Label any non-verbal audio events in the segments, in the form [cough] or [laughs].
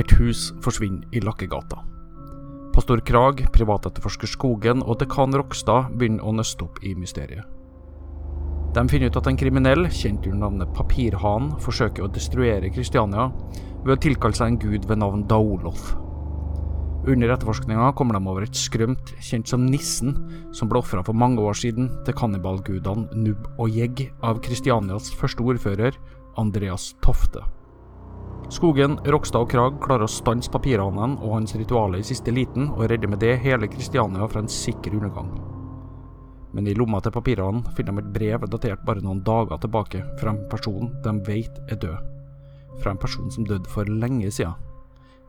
Et hus forsvinner i Lakkegata. Pastor Krag, privatetterforsker Skogen og dekan Rokstad begynner å nøste opp i mysteriet. De finner ut at en kriminell, kjent under navnet Papirhanen, forsøker å destruere Kristiania ved å tilkalle seg en gud ved navn Daoloth. Under etterforskninga kommer de over et skrømt, kjent som Nissen, som ble ofra for mange år siden til kannibalgudene Nubb og Jegg av Kristianias første ordfører, Andreas Tofte. Skogen, Rokstad og Krag klarer å stanse papirhanen og hans ritualer i siste liten, og redder med det hele Kristiania fra en sikker undergang. Men i lomma til papirhanen finner de et brev datert bare noen dager tilbake fra en person de vet er død. Fra en person som døde for lenge siden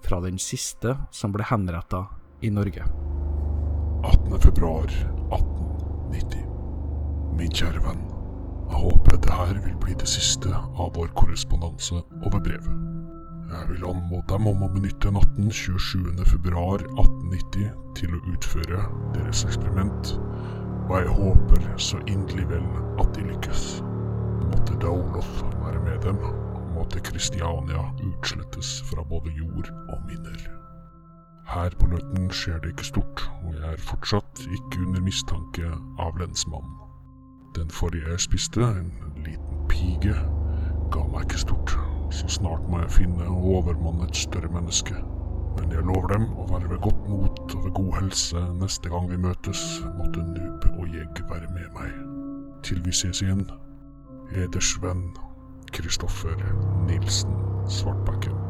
fra den siste som ble henretta i Norge. 18.2.1890. Min kjære venn. Jeg håper dette vil bli det siste av vår korrespondanse over brevet. Jeg vil anmode dem om å benytte natten 27.2.1890 til å utføre deres eksperiment, og jeg håper så inderlig vel at de lykkes. Måtte Daoloth være med dem, og måtte Kristiania utslettes fra både jord og minner. Her på Løten skjer det ikke stort, og jeg er fortsatt ikke under mistanke av lensmannen. Den forrige jeg spiste, en liten pige, ga meg ikke stort, så snart må jeg finne og overmanne et større menneske. Men jeg lover dem å være ved godt mot og ved god helse neste gang vi møtes, måtte Nub og Jegg være med meg. Til vi ses igjen, eders venn Kristoffer Nilsen Svartbakken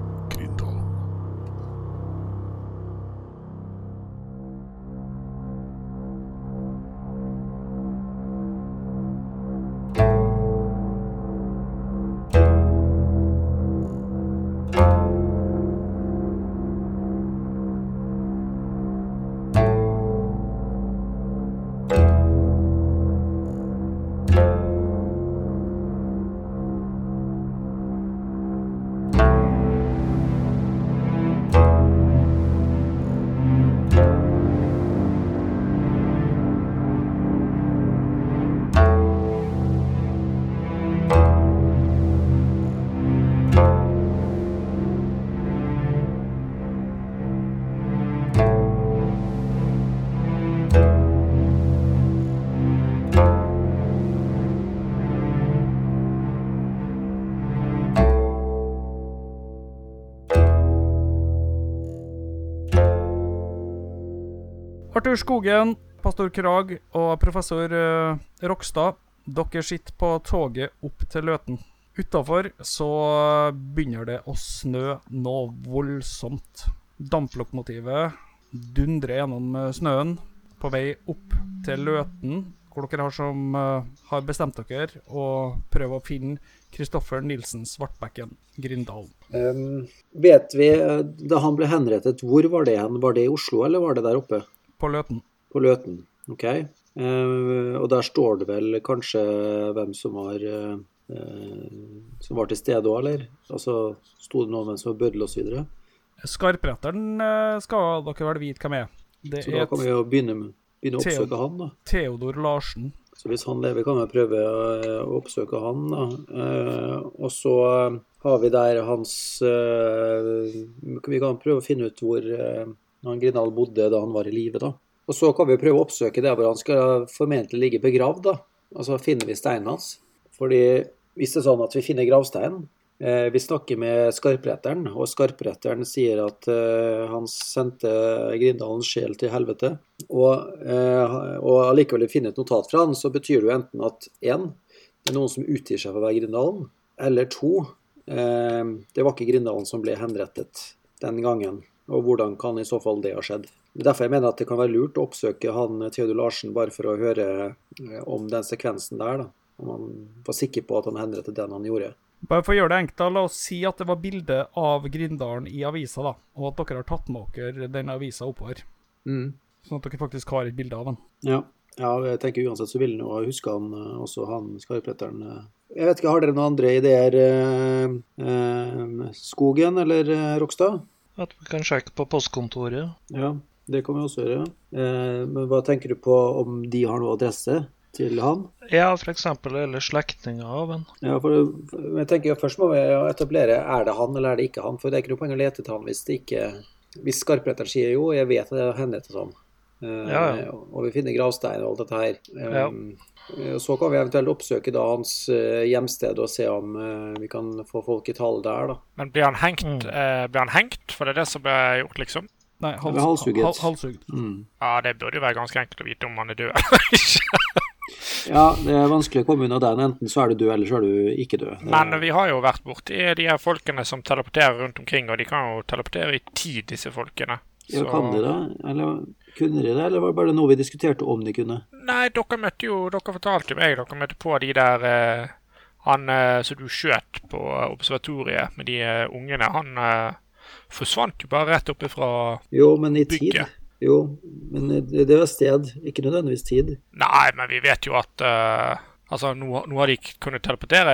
Arthur Skogen, pastor Krag og professor uh, Rokstad, dere sitter på toget opp til Løten. Utafor så begynner det å snø noe voldsomt. Damplokomotivet dundrer gjennom snøen på vei opp til Løten, hvor dere har, som, uh, har bestemt dere å prøve å finne Kristoffer Nilsen Svartbekken Grindalen. Um, vet vi, eh, da han ble henrettet, hvor var det hen? Var det i Oslo, eller var det der oppe? På Løten. På Løten, ok. Eh, og der står det vel kanskje hvem som var, eh, som var til stede òg, eller? Altså, Sto det noe om hvem som var bøddel osv.? Skarpretteren eh, skal dere vel vite hvem er. Det Så da kan vi jo begynne, med- begynne å oppsøke han, da. Theodor Larsen. Så hvis han lever, kan vi prøve å oppsøke han. Da. Eh, og så har vi der hans Vi kan prøve å finne ut hvor han Grindal bodde da han var i live. Og så kan vi prøve å oppsøke der hvor han skal formentlig ligge begravd. da. Og så finner vi steinen hans. Fordi hvis det er sånn at vi finner gravstein eh, Vi snakker med skarpretteren, og skarpretteren sier at eh, han sendte Grindalens sjel til helvete. Og, eh, og allikevel finner et notat fra han, så betyr det jo enten at én, det er noen som utgir seg for å være Grindalen, eller to, eh, det var ikke Grindalen som ble henrettet den gangen. Og hvordan kan i så fall det ha skjedd? Derfor jeg mener at det kan være lurt å oppsøke han Theodor Larsen bare for å høre eh, om den sekvensen der. da. Om han var sikker på at han henrettet den han gjorde. Bare for å gjøre det enkelt, da, la oss si at det var bilde av Grindalen i avisa, da, og at dere har tatt med dere den avisa oppover. Mm. Sånn at dere faktisk har et bilde av den. Ja. ja, jeg tenker uansett så vil han jo huske han eh, også han skarpretteren. eh. Jeg vet ikke, Har dere noen andre ideer, eh, eh, Skogen eller eh, Rokstad? At vi kan sjekke på postkontoret. Ja, det kan vi også gjøre. Eh, men hva tenker du på om de har noe adresse? til han. Ja, f.eks. eller slektninger av han. Ja, for, jeg tenker Først må vi etablere er det han eller er det ikke han. For det er ikke noe poeng å lete etter han hvis det ikke Hvis skarpretteren sier jo, jeg vet at det er henne til sånn. Eh, Ja, ja. Og vi finner gravsteiner og alt dette her. Ja. Eh, Så kan vi eventuelt oppsøke da hans eh, hjemsted og se om eh, vi kan få folk i tale der, da. Men blir han hengt? Mm. eh, blir han hengt? For det er det som ble gjort, liksom? Nei, er halshugget. Hals. Mm. Ja, det burde jo være ganske enkelt å vite om han er død eller [laughs] ikke. Ja, det er vanskelig å komme unna den. Enten så er du død, eller så er du ikke død. Men vi har jo vært borti de her folkene som teleporterer rundt omkring, og de kan jo teleportere i tid, disse folkene. ja, kan de det? Eller kunne de det, eller var det bare noe vi diskuterte om de kunne? Nei, dere møtte jo Dere fortalte jo meg dere møtte på de der eh, Han eh, som du skjøt på observatoriet med de eh, ungene, han eh, forsvant jo bare rett oppe fra Jo, men i tid. Jo, men det det var sted, ikke nødvendigvis tid. Nei, men vi vet jo at eh, Altså, nå, nå har de kunnet teleportere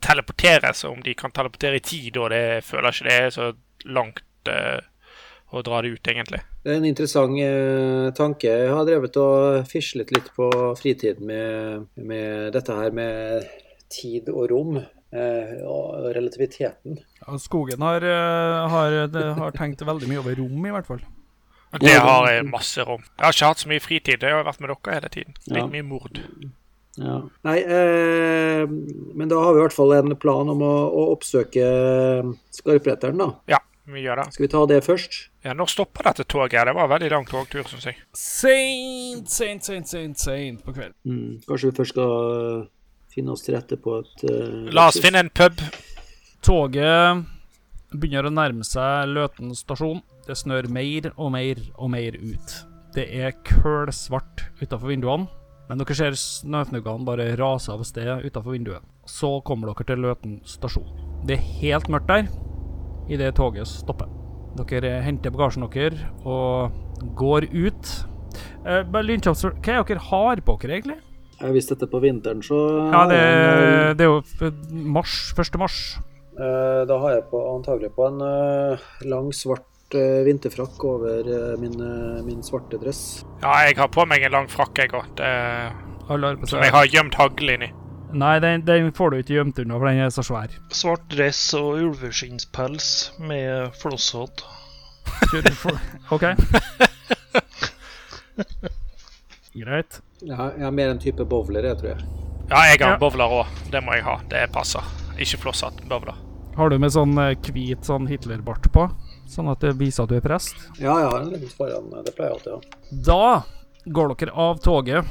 Teleportere, så om de kan teleportere i tid, og det føler ikke det er så langt å dra det ut, egentlig. Det er en interessant eh, tanke. Jeg har drevet og fislet litt på fritiden med, med dette her med tid og rom. Eh, og relativiteten. Ja, skogen har, eh, har, har tenkt veldig mye over rom, i hvert fall. Det det- har jeg masse rom. Jeg har ikke hatt så mye fritid. Jeg har vært med dere hele tiden. Litt Ja. mye mord. Ja. Nei, eh, men da har vi i hvert fall en plan om å, å oppsøke skarpretteren, da. Ja, vi av det. Skal vi ta det først? Ja, Når stopper dette toget? Det var en veldig lang togtur, syns jeg. Seint, seint, seint, seint, seint på kvelden. Mm, kanskje vi først skal finne oss til rette på et uh, La oss finne en pub. Toget begynner å nærme seg Løten stasjon. Det snør mer og mer og mer ut. Det er kølsvart utafor vinduene, men dere ser snøfnuggene bare rase av sted utafor vinduet. Så kommer dere til Løten stasjon. Det er helt mørkt der idet toget stopper. Dere henter bagasjen deres og går ut. Eh, bare lynkjapt, hva er dere har på dere, egentlig? Ja, Hvis dette er på vinteren, så Ja, det, det er jo mars, 1. mars. Eh, Da har jeg på, antagelig på en eh, lang, svart eh, vinterfrakk over eh, min, eh, min svarte dress. Ja, jeg har på meg en lang frakk, jeg òg. Alle har på Som jeg har gjemt hagle inni. Nei, den, den får du ikke gjemt unna, for den er så svær. Svart dress og ulveskinnspels med flosshatt. [laughs] OK. [laughs] Greit. Jeg har, jeg har mer en type bowler, jeg tror jeg. Ja, jeg har Ja. bowler òg. Det må jeg ha. Det passer. Ikke flosshatt, bowler. Har du med sånn eh, hvit sånn Hitlerbart på? Sånn at det viser at du er prest? Ja, jeg har en liten foran. Det pleier jeg alltid å ha. Da går dere av toget,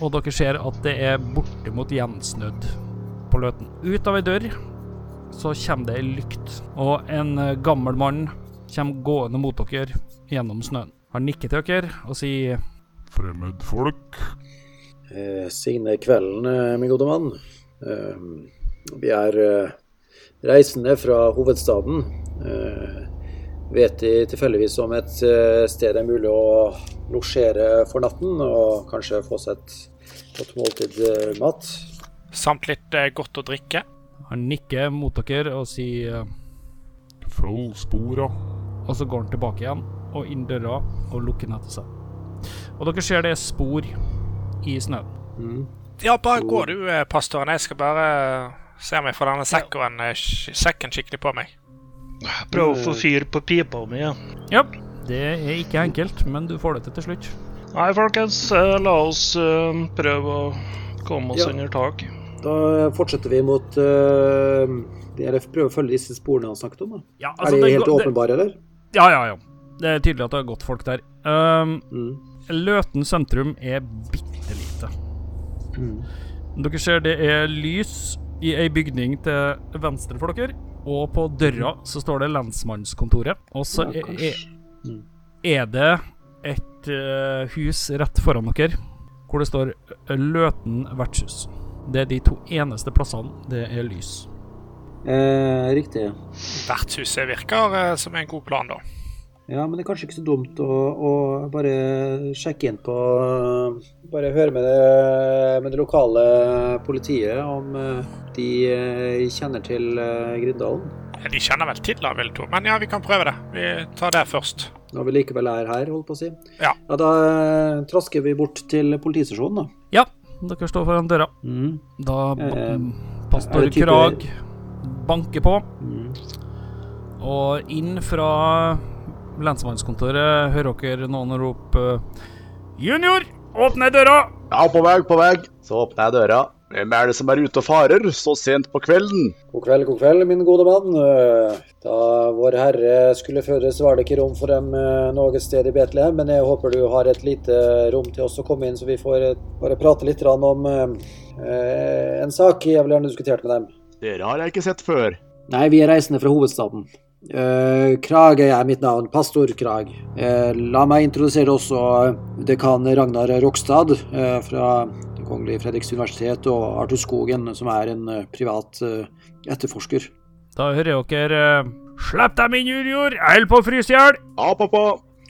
og dere ser at det er bortimot gjensnødd på Løten. Ut av ei dør så kommer det ei lykt, og en eh, gammel mann kommer gående mot dere gjennom snøen. Han nikker til dere og sier Fremmedfolk. Eh, Signe kvelden, eh, min gode mann. Eh, vi er eh, reisende fra hovedstaden. Eh, vet De tilfeldigvis om et eh, sted det er mulig å losjere for natten, og kanskje få seg et godt måltid eh, mat? Samt litt eh, godt å drikke. Han nikker mot dere og sier eh, Følg spora. Og så går han tilbake igjen og inn døra og lukker den etter seg. Og dere ser det er spor i snøen. Mm. Ja, bare gå du, pastoren. Jeg skal bare se om jeg får denne sekken, sekken skikkelig på meg. Prøv å få fyr på pipa mi. Ja. Ja, det er ikke enkelt, men du får det til til slutt. Nei, folkens, eh, la oss eh, prøve å komme oss Ja. under tak. Da fortsetter vi mot uh, Eller prøver å følge disse sporene han snakket om. Da. Ja, er de helt det- åpenbare, eller? Ja, ja, ja. Det er tydelig at det er godt folk der. Um, Mm. Løten sentrum er bitte lite. Mm. Dere ser det er lys i ei bygning til venstre for dere, og på døra så står det lensmannskontoret. Og så Ja, er, er. Mm. er det et uh, hus rett foran dere hvor det står eh, Løten vertshus. Det er de to eneste plassene det er lys. Eh, riktig. Vertshuset virker eh, som en god plan, da. Ja, men det er kanskje ikke så dumt å, å bare sjekke inn på Bare høre med det, med det lokale politiet om eh, de eh, kjenner til eh, Grindalen. Ja, De kjenner vel til jeg tro. Men ja, vi kan prøve det. Vi tar det først. når vi likevel er her, holdt på å si. Ja. ja Da eh, trasker vi bort til politistasjonen, da. Ja, dere står foran døra. Mm. Da Eh, pastor type- Krag banker på, Mm. og inn fra lensmannskontoret hører dere noen rope Junior, åpne døra! Ja, på vei, på vei. Så åpner jeg døra. Hvem er det som er ute og farer så sent på kvelden? God kveld, god kveld, min gode mann. Eh, Da Vår Herre skulle fødes, var det ikke rom for dem eh, noe sted i Betlehem, men jeg håper du har et lite rom til oss å komme inn, så vi får eh, bare prate litt om eh, en sak jeg vil gjerne diskutert med dem. Dere har jeg ikke sett før. Nei, vi er reisende fra hovedstaden. Eh, Krag er mitt navn, pastor Krag. Eh, la meg introdusere også dekan Ragnar Rokstad eh, fra Det kongelige Fredriks universitet og Arthur Skogen, som er en eh, privat eh, etterforsker. Da hører dere eh, Slipp dem inn, junior! Jeg holder på å fryse i hjel! Ja, pappa.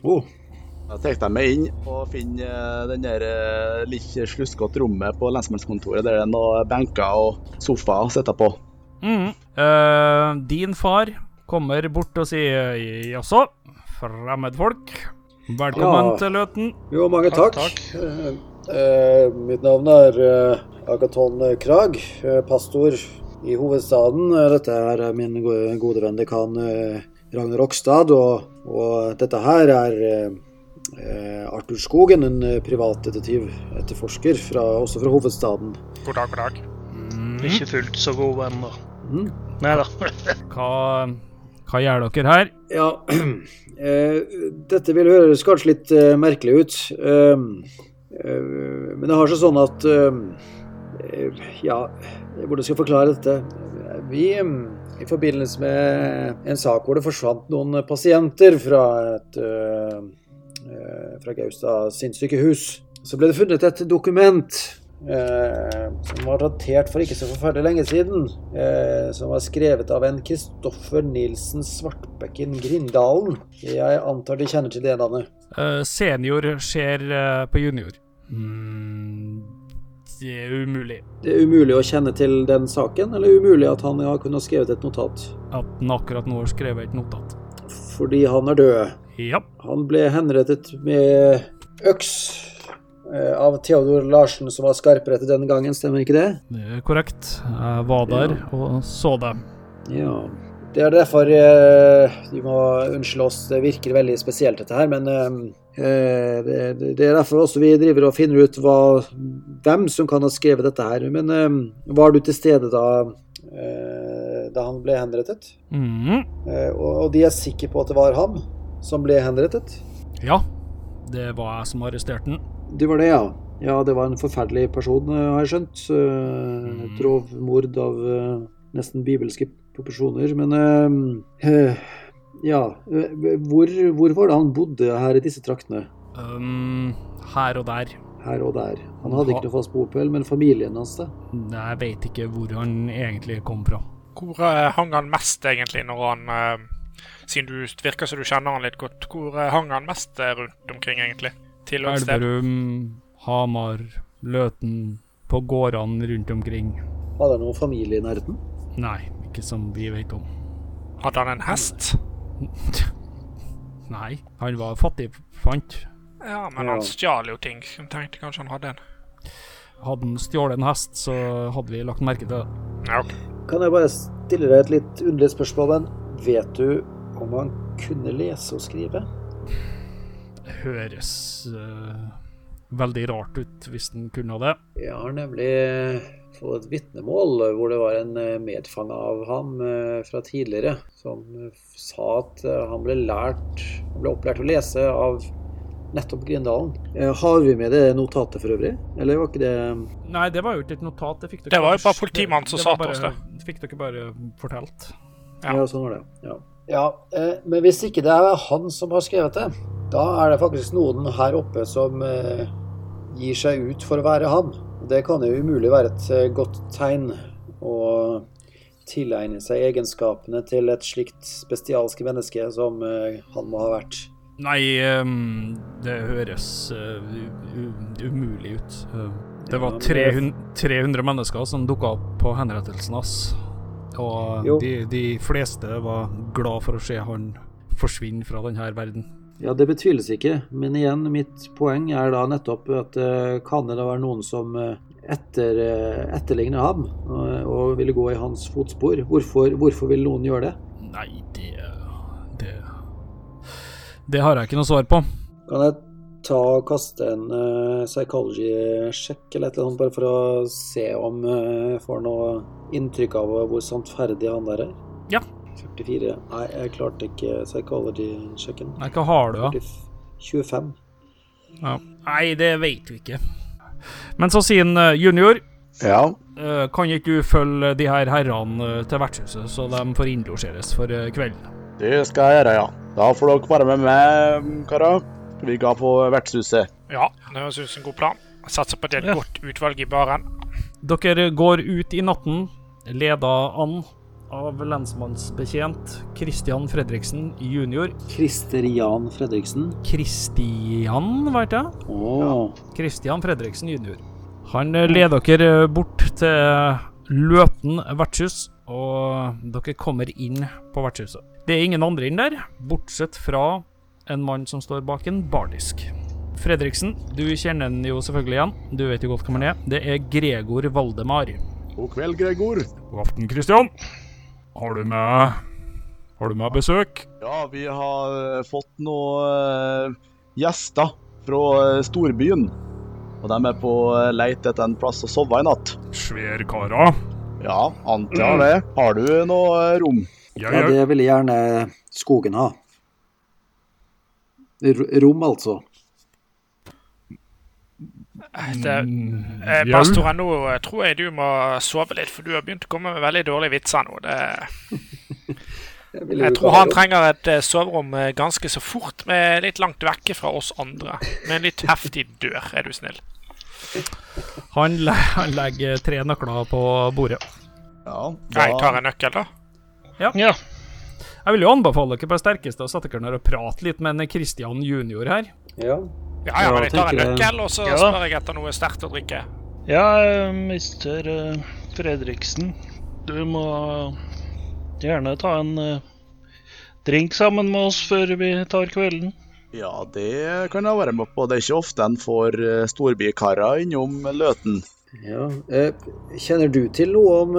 Oh, Da tar jeg meg inn og finner den der litt sluskete rommet på lensmannskontoret der det er noen benker og sofa å sitte på. Mm. Eh, din far kommer bort og sier jaså, fremmedfolk. Velkommen Ja. til Løten. jo, mange Takk, takk. Eh, mitt navn er eh, Agaton Krag, eh, pastor i hovedstaden. Eh, Dette er min gode venn dekan eh, Ragnar Rokstad, og, og dette her er eh, eh, Arthur Skogen, en eh, privatdetektiv, etterforsker, fra, også fra hovedstaden. God dag, god dag. Mm. Ikke fullt så god venn, da. Mm. Nei da. [laughs] Hva, hva gjør dere her? Ja, [clears throat] eh, dette vil høres kanskje litt eh, merkelig ut. eh, eh, men det har seg sånn at eh, eh, Ja, hvordan skal jeg forklare dette? Vi, eh, i forbindelse med en sak hvor det forsvant noen pasienter fra et eh, eh, fra Gaustad sinnssykehus, så ble det funnet et dokument eh, som var datert for ikke så forferdelig lenge siden. Eh, som var skrevet av en Kristoffer Nilsen Svartbekken Grindalen. Jeg antar de kjenner til det navnet. Eh, senior ser eh, på junior. Mm, det er umulig Det er umulig å kjenne til den saken, eller umulig at han har kunnet skrevet et notat. at han akkurat nå har skrevet et notat. Fordi han er død. Ja. Han ble henrettet med øks eh, av Theodor Larsen, som var skarprettet etter den gangen, stemmer ikke det? Det er korrekt. Jeg var der og så det. Ja. Det er derfor eh, Du må unnskylde oss, det virker veldig spesielt dette her, men eh, det, det er derfor også vi driver og finner ut hva, hvem som kan ha skrevet dette her. Men eh, var du til stede da, eh, da han ble henrettet? Mhm. Eh, og, de er sikre på at det var ham som ble henrettet? Ja, det var jeg som arresterte den. Det var det, ja. Ja, det var en forferdelig person, eh, har jeg skjønt. Eh, Et rovmord av eh, nesten bibelske proporsjoner. Men eh, eh, ja, hvor, hvor var det han bodde her i disse traktene? Um, her og der. Her og der. Han hadde ikke noe fast bopel, men familien hans, da? Jeg vet ikke hvor han egentlig kom fra. Hvor eh, hang han mest, egentlig, når han eh, Siden du virker som du kjenner han litt godt, hvor eh, hang han mest rundt omkring, egentlig? Til og sted? Elverum, Hamar, Løten, på gårdene rundt omkring. Hadde han noen familie i nærheten? Nei, ikke som vi vet om. Hadde han en hest? [laughs] Nei, han var fattig fant. Ja, men han stjal jo ting. Jeg tenkte kanskje han hadde en. Hadde han stjålet en hest, så hadde vi lagt merke til det. Ja. Kan jeg bare stille deg et litt underlig spørsmål, men vet du om han kunne lese og skrive? Det høres uh, veldig rart ut hvis han kunne det. Jeg har nemlig fått et vitnemål hvor det var en eh, medfang av ham eh, fra tidligere, som eh, sa at han ble lært ble opplært å lese av nettopp Grindalen. Har vi med det notatet for øvrig? Eller var ikke det Nei, det var jo ikke et notat. Det, fikk dere Det var jo bare politimannen som sa til oss det. fikk dere bare fortalt. Ja. Ja, sånn var det. Ja. ja men hvis ikke det er han som har skrevet det, da er det faktisk noen her oppe som gir seg ut for å være han. Det kan jo umulig være et eh, godt tegn å tilegne seg egenskapene til et slikt bestialsk menneske som eh, han må ha vært. Nei, ehm, det høres eh, umulig ut. Eh, det var 300, 300 mennesker som dukka opp på henrettelsen hans. Og de, de fleste var glad for å se han forsvinne fra denne verden. Ja, det betviles ikke, men igjen, mitt poeng er da nettopp at eh, kan det da være noen som eh, etter, eh, etterligner ham og, ville gå i hans fotspor? Hvorfor, hvorfor vil noen gjøre det? Nei, det Det Det har jeg ikke noe svar på. Kan jeg ta og kaste en uh, psychology-sjekk eller et eller annet, bare for å se om jeg får noe inntrykk av hvor sannferdig han der er? Ja. 44. Nei, jeg klarte ikke psychology-sjekken. Nei, hva har du, da? 25. Ja. Nei, det vet vi ikke. Men så sier han eh, junior, Ja. eh, kan ikke du følge de her herrene eh, til vertshuset, så de får innlosjeres for kvelden? Det skal jeg gjøre, ja. Da får dere være med meg, karer. Vi går på vertshuset. Ja, det høres ut som en god plan. Satser på at det er et Ja. godt utvalg i baren. Dere går ut i natten, leda an av lensmannsbetjent Christian Fredriksen junior. Christerian Fredriksen. Christian, veit jeg? Å, Christian Fredriksen junior. Han leder dere eh, bort til Løten vertshus, og dere kommer inn på vertshuset. Det er ingen andre inn der, bortsett fra en mann som står bak en bardisk. Fredriksen, du kjenner han jo selvfølgelig igjen. Du vet jo godt hvem han er. Det er Gregor Valdemar. God kveld, Gregor. God aften, Kristian. Har du med Har du med besøk? Ja, vi har eh, fått noen eh, gjester fra eh, storbyen. Og de er på leit etter en plass å sove i natt. Sværkara. Ja, antar det. Har du noe rom? Ja, ja, ja. det ville gjerne skogen ha. R rom, altså. Det, Mm, eh. Pastor, nå eh, tror jeg du må sove litt, for du har begynt å komme med veldig dårlige vitser nå. Det, [laughs] jeg tror han trenger et eh, soverom eh, ganske så fort, med litt langt vekke fra oss andre. Med en litt heftig dør, er du snill. Han, le han legger tre nøkler på bordet. Ja, Jeg tar en nøkkel, da. Ja. Jeg vil jo anbefale dere på det sterkeste å sette dere ned og prate litt med en Christian junior her. Ja. Ja, ja, men jeg tar en nøkkel, og så Ja. spør jeg etter noe sterkt å drikke. Ja, eh, mister eh, Fredriksen. Du må gjerne ta en eh, drink sammen med oss før vi tar kvelden. Ja, det kan jeg være med på. Det er ikke ofte en får storbykarer innom Løten. ja. Kjenner du til noe om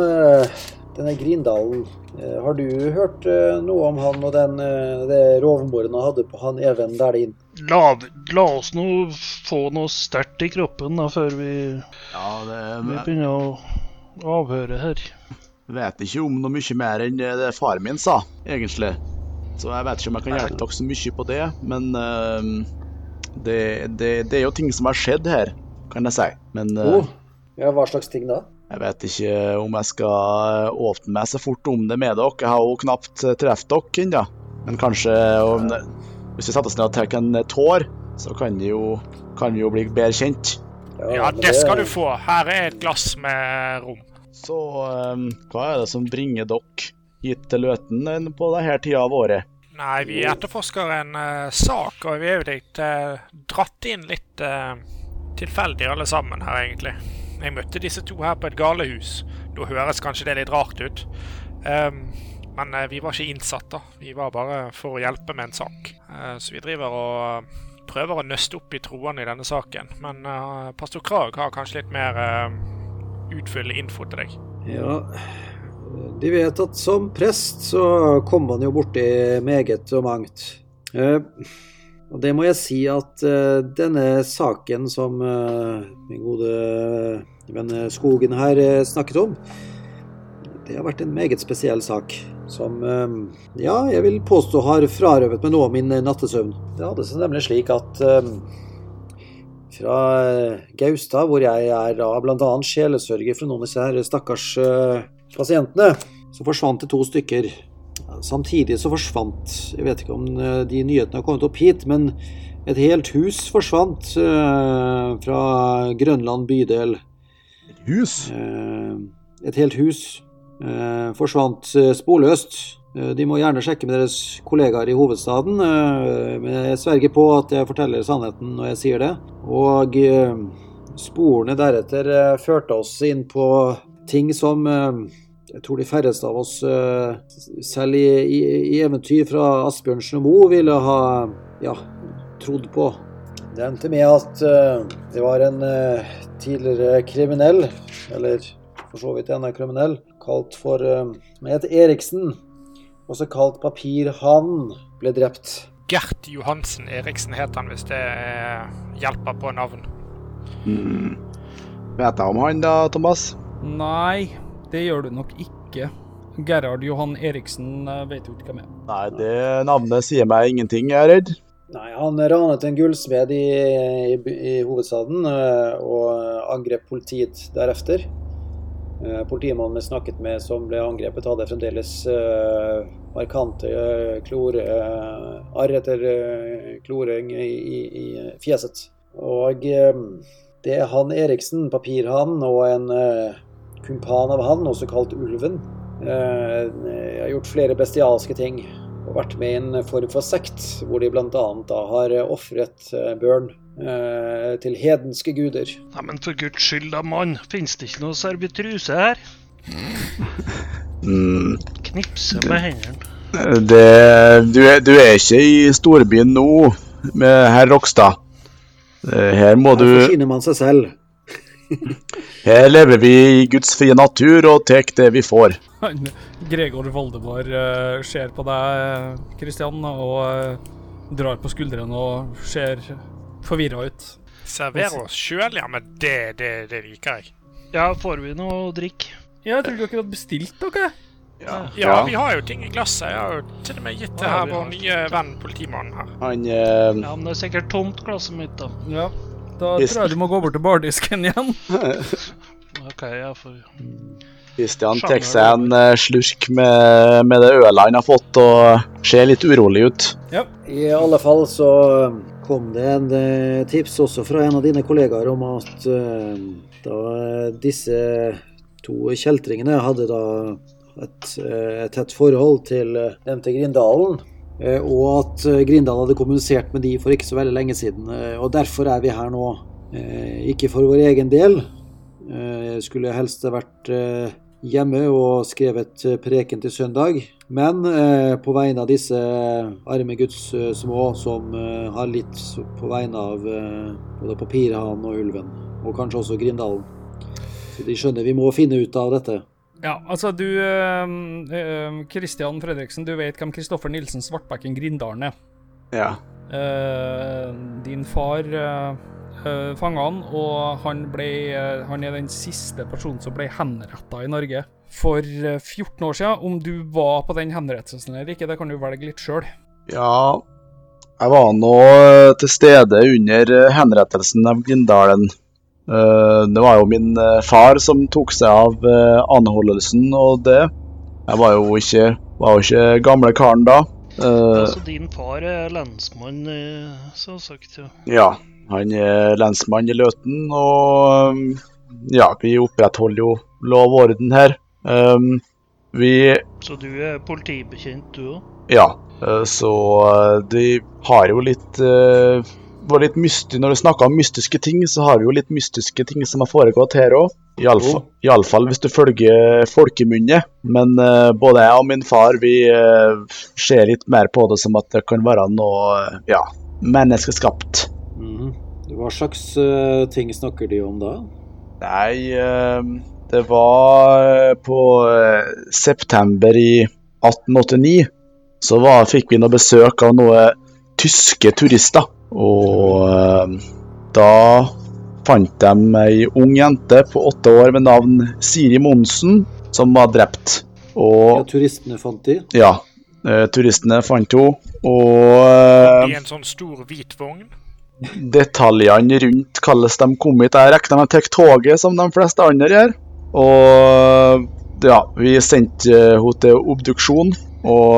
denne Grindalen? Har du hørt noe om han og den, det rovmoren han hadde på han Even Dælin? La, la oss nå få noe sterkt i kroppen da, før vi, Ja, vi begynner å avhøre her. vet ikke om noe mye mer enn det faren min sa, egentlig. Så jeg vet ikke om jeg kan hjelpe dere så mye på det, men uh, det, det, det er jo ting som har skjedd her, kan jeg si. Men uh, Oh, ja, hva slags ting da? jeg vet ikke om jeg skal åpne meg så fort om det med dere. Jeg har jo knapt eh, truffet dere ennå. Men kanskje om, hvis vi setter oss ned og tar en tår, så kan vi jo, kan vi jo bli bedre kjent. Ja, det skal du få. Her er et glass med rom. Så um, hva er det som bringer dere hit til Løten eh, på denne tida av året? Nei, vi etterforsker en uh, sak, og vi er jo litt uh, dratt inn litt uh, tilfeldig alle sammen her, egentlig. Jeg møtte disse to her på et galehus. Da høres kanskje det litt rart ut. Ehm, men eh, vi var ikke innsatt, da. Vi var bare for å hjelpe med en sak. Eh, så vi driver og eh, prøver å nøste opp i troene i denne saken. Men pastor Krag har kanskje litt mer utfyllende info til deg. Ja, de vet at som prest så kommer man jo borti meget og mangt. Og det må jeg si at denne saken som min gode venn Skogen her snakket om, det har vært en meget spesiell sak. Som, eh, ja, jeg vil påstå har frarøvet meg noe av min nattesøvn. Det hadde seg nemlig slik at eh, fra eh, Gaustad, hvor jeg er da bl.a. sjelesørger for noen av disse her stakkars eh, pasientene, så forsvant det to stykker. Samtidig så forsvant Jeg vet ikke om eh, de nyhetene har kommet opp hit, men et helt hus forsvant eh, fra Grønland bydel. Et Hus? Eh, et helt hus eh, forsvant eh, sporløst. Eh, De må gjerne sjekke med deres kollegaer i hovedstaden, eh, men jeg sverger på at jeg forteller sannheten når jeg sier det. Og sporene deretter førte oss inn på ting som jeg tror de færreste av oss, selv i, i, i eventyr fra Asbjørnsen og Moe, ville ha ja, trodd på. Det endte med at det var en tidligere kriminell, eller for så vidt en kriminell, kalt for Han Som het Eriksen, også kalt Papirhanen, ble drept. Gert Johansen Eriksen het han, hvis det eh, hjelper på navn. Mm. Vet jeg om han da, Thomas? Nei, det gjør du nok ikke. Gerhard Johan Eriksen eh, vet jo ikke hvem er. Nei, det navnet sier meg ingenting, jeg er redd. Nei, han ranet en gullsmed i, i, i hovedstaden eh, og angrep politiet deretter. Eh, Politimannen vi snakket med som ble angrepet, hadde fremdeles uh, markante klore, eh, arr etter kloring i, i, i fjeset. Og det er han Eriksen, papirhannen, og en kumpan av han, også kalt Ulven, har gjort flere bestialske ting. Vært med i en form for sekt, hvor de bl.a. har ofret eh, børn eh, til hedenske guder. Nei, men for guds skyld da, mann. Fins det ikke noe servitruse her? Mm. Knipse med hendene. Det, du, er, du er ikke i storbyen nå, med herr Rokstad. Eh, Her må du Her forsyner man seg selv. Her lever vi i Guds frie natur og tar det vi får. Gregor Valdemar uh, ser på deg, Kristian, og uh, drar på skuldrene og ser forvirra ut. Server oss sjøl, ja, men det, det, det liker jeg. Ja, får vi noe å drikke? Ja, jeg tror dere hadde bestilt noe. Ja, vi har jo ting i glasset. Jeg har jo til og med gitt det her vår nye venn politimannen her. Han uh... Ja, men det er sikkert tomt glasset mitt, da. Ja. Da tror jeg du må gå bort til bardisken igjen. [laughs] OK, jeg får Christian Sjanger, tar seg en eh, slurk med, med det ølet han har fått, og ser litt urolig ut. I alle fall så kom det en eh, tips også fra en av dine kollegaer om at eh, da disse to kjeltringene hadde da et, eh, et tett forhold til dem til Grindalen. Eh, Og at eh, Grindal hadde kommunisert med de for ikke så veldig lenge siden. eh, Og derfor er vi her nå. Ikke for vår egen del. Jeg skulle helst vært hjemme og skrevet preken til søndag. Men på vegne av disse arme Guds små som har litt på vegne av både Papirhanen og Ulven. Og kanskje også Grindalen. Så de skjønner vi må finne ut av dette. Ja, altså du Kristian eh, Christian Fredriksen, du vet hvem Kristoffer Nilsen Svartbekken Grindalen er. Ja. Uh, din far uh, fanga han, og han, ble, uh, han er den siste personen som ble henretta i Norge for eh, 14 år siden. Om du var på den henrettelsen eller ikke, det kan du velge litt sjøl. Ja, jeg var nå til stede under henrettelsen av Grindalen. Eh, Det var jo min eh, far som tok seg av eh, anholdelsen og det. Jeg var jo ikke, var jo ikke gamle karen da. Altså, din far er lensmann, så sagt, ja. Ja, han er lensmann i Løten, og um, ja, vi opprettholder jo lov og orden her. Um, vi Så du er politibekjent, du òg? Ja, så de har jo litt var litt mystisk, Når vi snakker om mystiske ting, så har vi jo litt mystiske ting som har foregått her òg. Iallfall hvis du følger folkemunne. Men uh, både jeg og min far vi uh, ser litt mer på det som at det kan være noe uh, ja, menneskeskapt. Mhm. Hva slags ting snakker de om da? Nei, det var på september i 1889. Så var, fikk vi noe besøk av noen tyske turister. Og eh, da fant de ei ung jente på åtte år med navn Siri Monsen, som var drept. Ja, turistene fant de. ja, eh, turistene fant henne. Og eh, I en sånn stor hvit vogn. detaljene rundt hvordan de kom hit. Jeg regner med de ta toget, som de fleste andre gjør. Og ja, vi sendte henne til obduksjon, og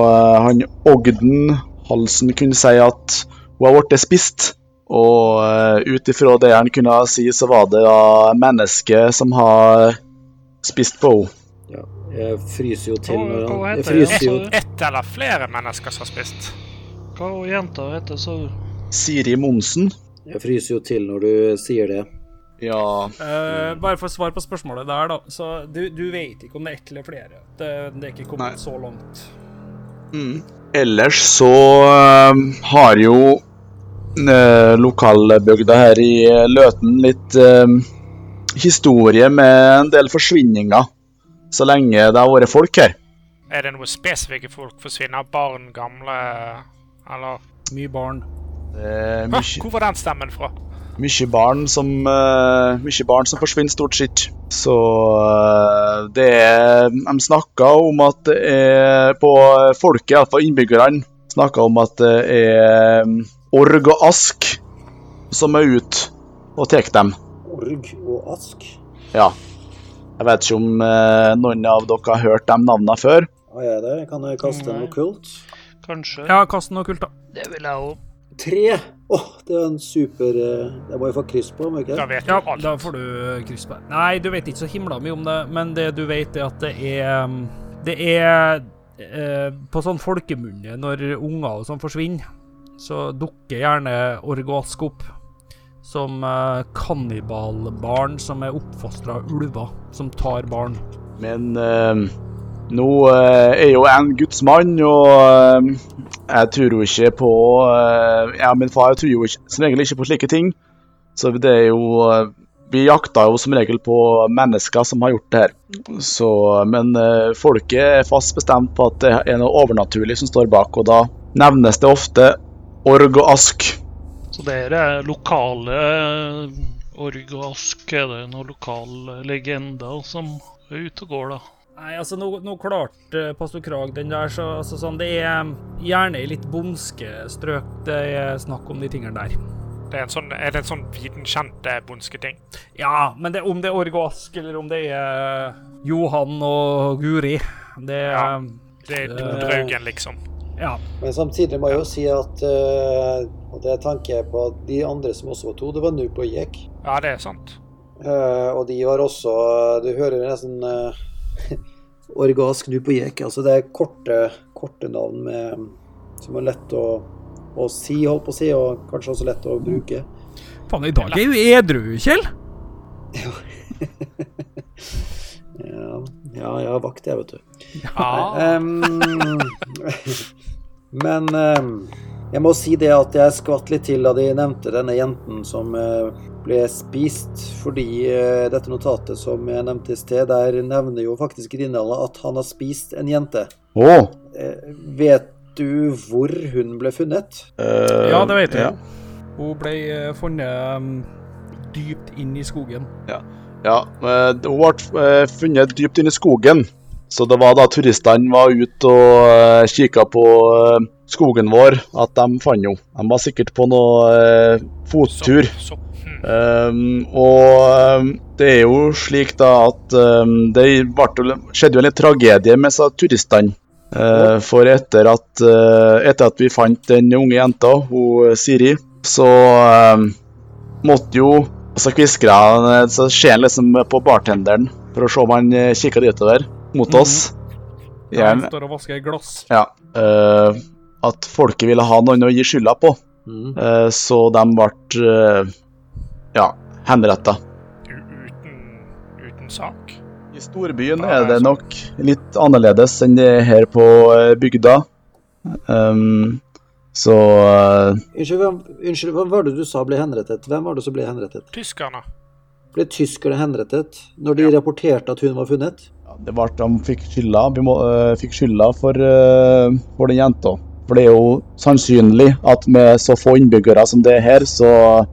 han Ogden Halsen kunne si at hun har blitt spist. Og uh, ut ifra det han kunne si, så var det da mennesket som har spist på henne. Ja, jeg fryser jo til når han Jeg fryser jo Altså- Ett eller flere mennesker som har spist. Hva er jenta heter, sa du? Siri Monsen. Jeg fryser jo til når du sier det. Ja uh, bare for å svare på spørsmålet der, da. Så du, du vet ikke om det er ett eller flere. Det, det er ikke kommet Nei. så langt. Mm. Ellers så uh, har jo uh, lokalbygda her i eh, Løten litt eh, historie med en del forsvinninger. Så lenge det har vært folk her. Er det noe spesifikke folk forsvinner? Barn, gamle Eller Mye barn. Er Hæ, Hvor var den stemmen fra? mye barn som eh, Mye barn som forsvinner, stort sett. Så eh, det er De snakker om at det er På folket, iallfall innbyggerne, snakker om at det er org og ask som er ute og tar dem. Org og ask. Ja. Jeg vet ikke om eh, noen av dere har hørt de navnene før. Har jeg det? Kan jeg kaste noe kult? Kanskje. Ja, kast noe kult, da. Det vil jeg òg. Tre! Åh, det er en super eh, Det må jeg få kryss på, må jeg Da ikke? vet du Ja, alt. da får du kryss på. Nei, du vet ikke så himla mye om det, men det du vet, er at det er um, Det er eh, På sånn folkemunne, når unger og sånn forsvinner, så dukker gjerne orgask opp. Som eh, kannibalbarn som er oppfostra av ulver, som tar barn. Men eh, nå eh, er jo en Guds mann, og eh, jeg tror jo ikke på eh, Jeg min far tror jo ikke, som regel ikke på slike ting. Så det er jo eh, Vi jakter jo som regel på mennesker som har gjort det her. Så, men folket er fast bestemt på at det er noe overnaturlig som står bak, og da nevnes det ofte org og ask. Så det er lokale eh, org og ask. Er det noen lokale legender som er ute og går, da? Nei, altså, nå, nå klarte uh, pastor Krag den der, så altså, sånn, det er um, gjerne i litt bondske strøk det er snakk om de tingene der. Det er, en sånn, er det en sånn vitenkjent bondsketing? bondske ting? Ja, men det, om det er Org og Ask, eller om det er eh, Johan og Guri Det er Ja. Det er Dodraugen, Draugen, liksom. Men samtidig må jeg jo si at eh, Og det tenker jeg på at de andre som også var to, det var Nup og Jek. Ja, det er sant. Eh, og de var også Du hører nesten [laughs] uh, orgask Nup og Jek. Altså det er korte, korte navn med, som er lett å, å si, holdt på å si, og kanskje også lett å bruke. Faen, i dag er du edru, Kjell! [laughs] Ja, ja jeg har vakt, jeg, vet du. Ja. Ehm, [laughs] men ehm, jeg må si det at jeg skvatt litt til da de nevnte denne jenten som eh, ble spist, fordi eh, dette notatet som jeg nevnte i sted, der nevner jo faktisk Grindala at han har spist en jente. Oh. Eh, vet du hvor hun ble funnet? Uh, Ja, det vet jeg. ja. Hun ble eh, funnet um, dypt inn i skogen. Ja, ja hun ble eh, funnet dypt inn i skogen. Så det var da turistene var ute og uh, kikka på eh, skogen vår, at de fant henne. De var sikkert på noe eh, fottur. Sopp. Hm. Um, og um, det er jo slik da at um, det ble, skjedde jo en tragedie med turistene. Uh, for etter at, uh, etter at vi fant den unge jenta, hun Siri, så um, måtte jo Så kviskra han, så ser han liksom på bartenderen for å se om han kikka ditover mot oss. Han Gjerne, står og vasker glass. ja. Uh, at folket ville ha noen å gi skylda på. Mm. Uh, så de ble uh, ja, henretta. Uten, uten sak. I storbyen Ja, er det nok litt annerledes enn det er her på eh, bygda. Um, så Unnskyld, hvem, unnskyld, hvem var det du sa ble henrettet? Hvem var det som ble henrettet? Tyskerne. Ble tyskerne henrettet når de rapporterte at hun var funnet? Det ble, de fikk skylda, eh, fikk skylda for, eh, for den jenta. For det er jo sannsynlig at med så få innbyggere som det er her, så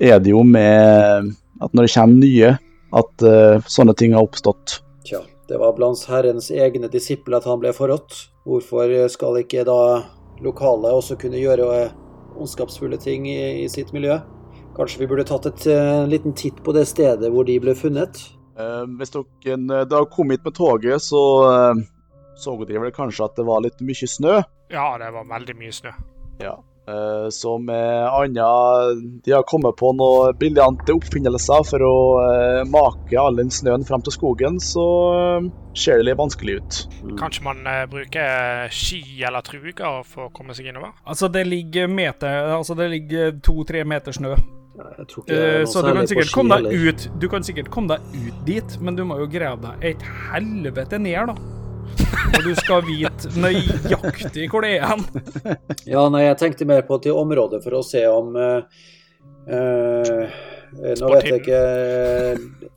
er det jo med at når det kommer nye, at eh, sånne ting har oppstått. Tja, det var blant Herrens egne disipler at han ble forrådt. Hvorfor skal ikke da lokale også kunne gjøre eh, ondskapsfulle ting i, i sitt miljø? Kanskje vi burde tatt et, eh, en liten titt på det stedet hvor de ble funnet? Eh, hvis dere da kom hit med toget, så eh, så dere vel kanskje at det var litt mye snø. Ja, det var veldig mye snø. Ja. Eh, så med anna De har kommet på noen briljante oppfinnelser for å eh, make all den snøen frem til skogen, så eh, ser det litt vanskelig ut. Kanskje man eh, bruker ski eller truger for å komme seg innover? Altså, det ligger meter Altså, det ligger to-tre meter snø Eh, så du kan sikkert komme deg ut Du kan sikkert komme deg ut dit, men du må jo grave deg et helvete ned, da. Og du skal vite nøyaktig hvor det er hen. [laughs] Ja, nei, jeg tenkte mer på til området for å se om uh, uh, Nå vet jeg ikke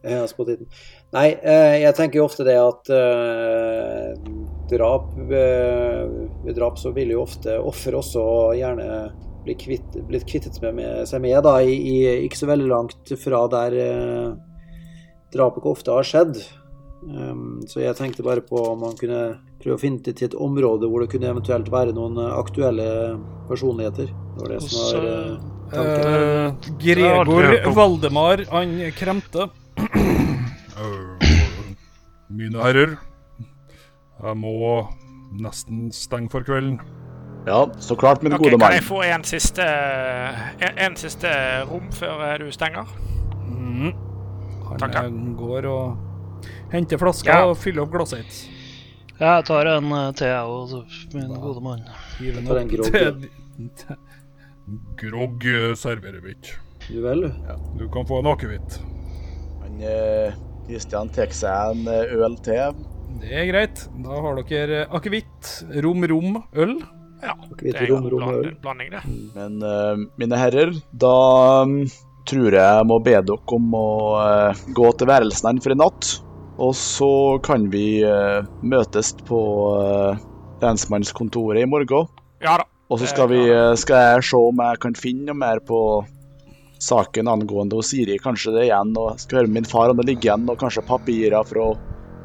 ja, Spot-hiten. Nei, uh, jeg tenker jo ofte det at drap Ved drap så vil jo ofte offer også gjerne kvitt, blitt kvittet med, med seg med, da, i, i, ikke så veldig langt fra der eh, drapet ofte har skjedd. Um, så jeg tenkte bare på om man kunne prøve å finne til til et område hvor det kunne eventuelt være noen eh, aktuelle personligheter. Det var det som var eh, tanken. Eh, Det Gregor. Valdemar, han kremte. Mine herrer, jeg må nesten stenge for kvelden. Ja, så klart, min Ok, gode Kan jeg få en siste, en, en siste rom før eh, du stenger? Mm. Han Takk, ja. eh, går og henter flasker Ja. og fyller opp glasset sitt. Jeg tar en eh, til, jeg òg, min gode mann. Hiver den en opp grogg, Grogg eh, serverer vi ikke. Du vel? Du kan få en akevitt. Kristian eh, tar seg en eh, øl til. Det er greit. Da har dere akevitt, rom, rom, øl. Ja, det er jo en blanding, det. Men uh, mine herrer, da um, tror jeg jeg må be dere om å uh, gå til værelsen for i natt. Og så kan vi uh, møtes på lensmannskontoret i morgen. Ja da. Og så skal, vi, skal jeg se om jeg kan finne noe mer på saken angående og Siri. Kanskje det igjen, og skal høre med min far om det ligger igjen, og kanskje papirer fra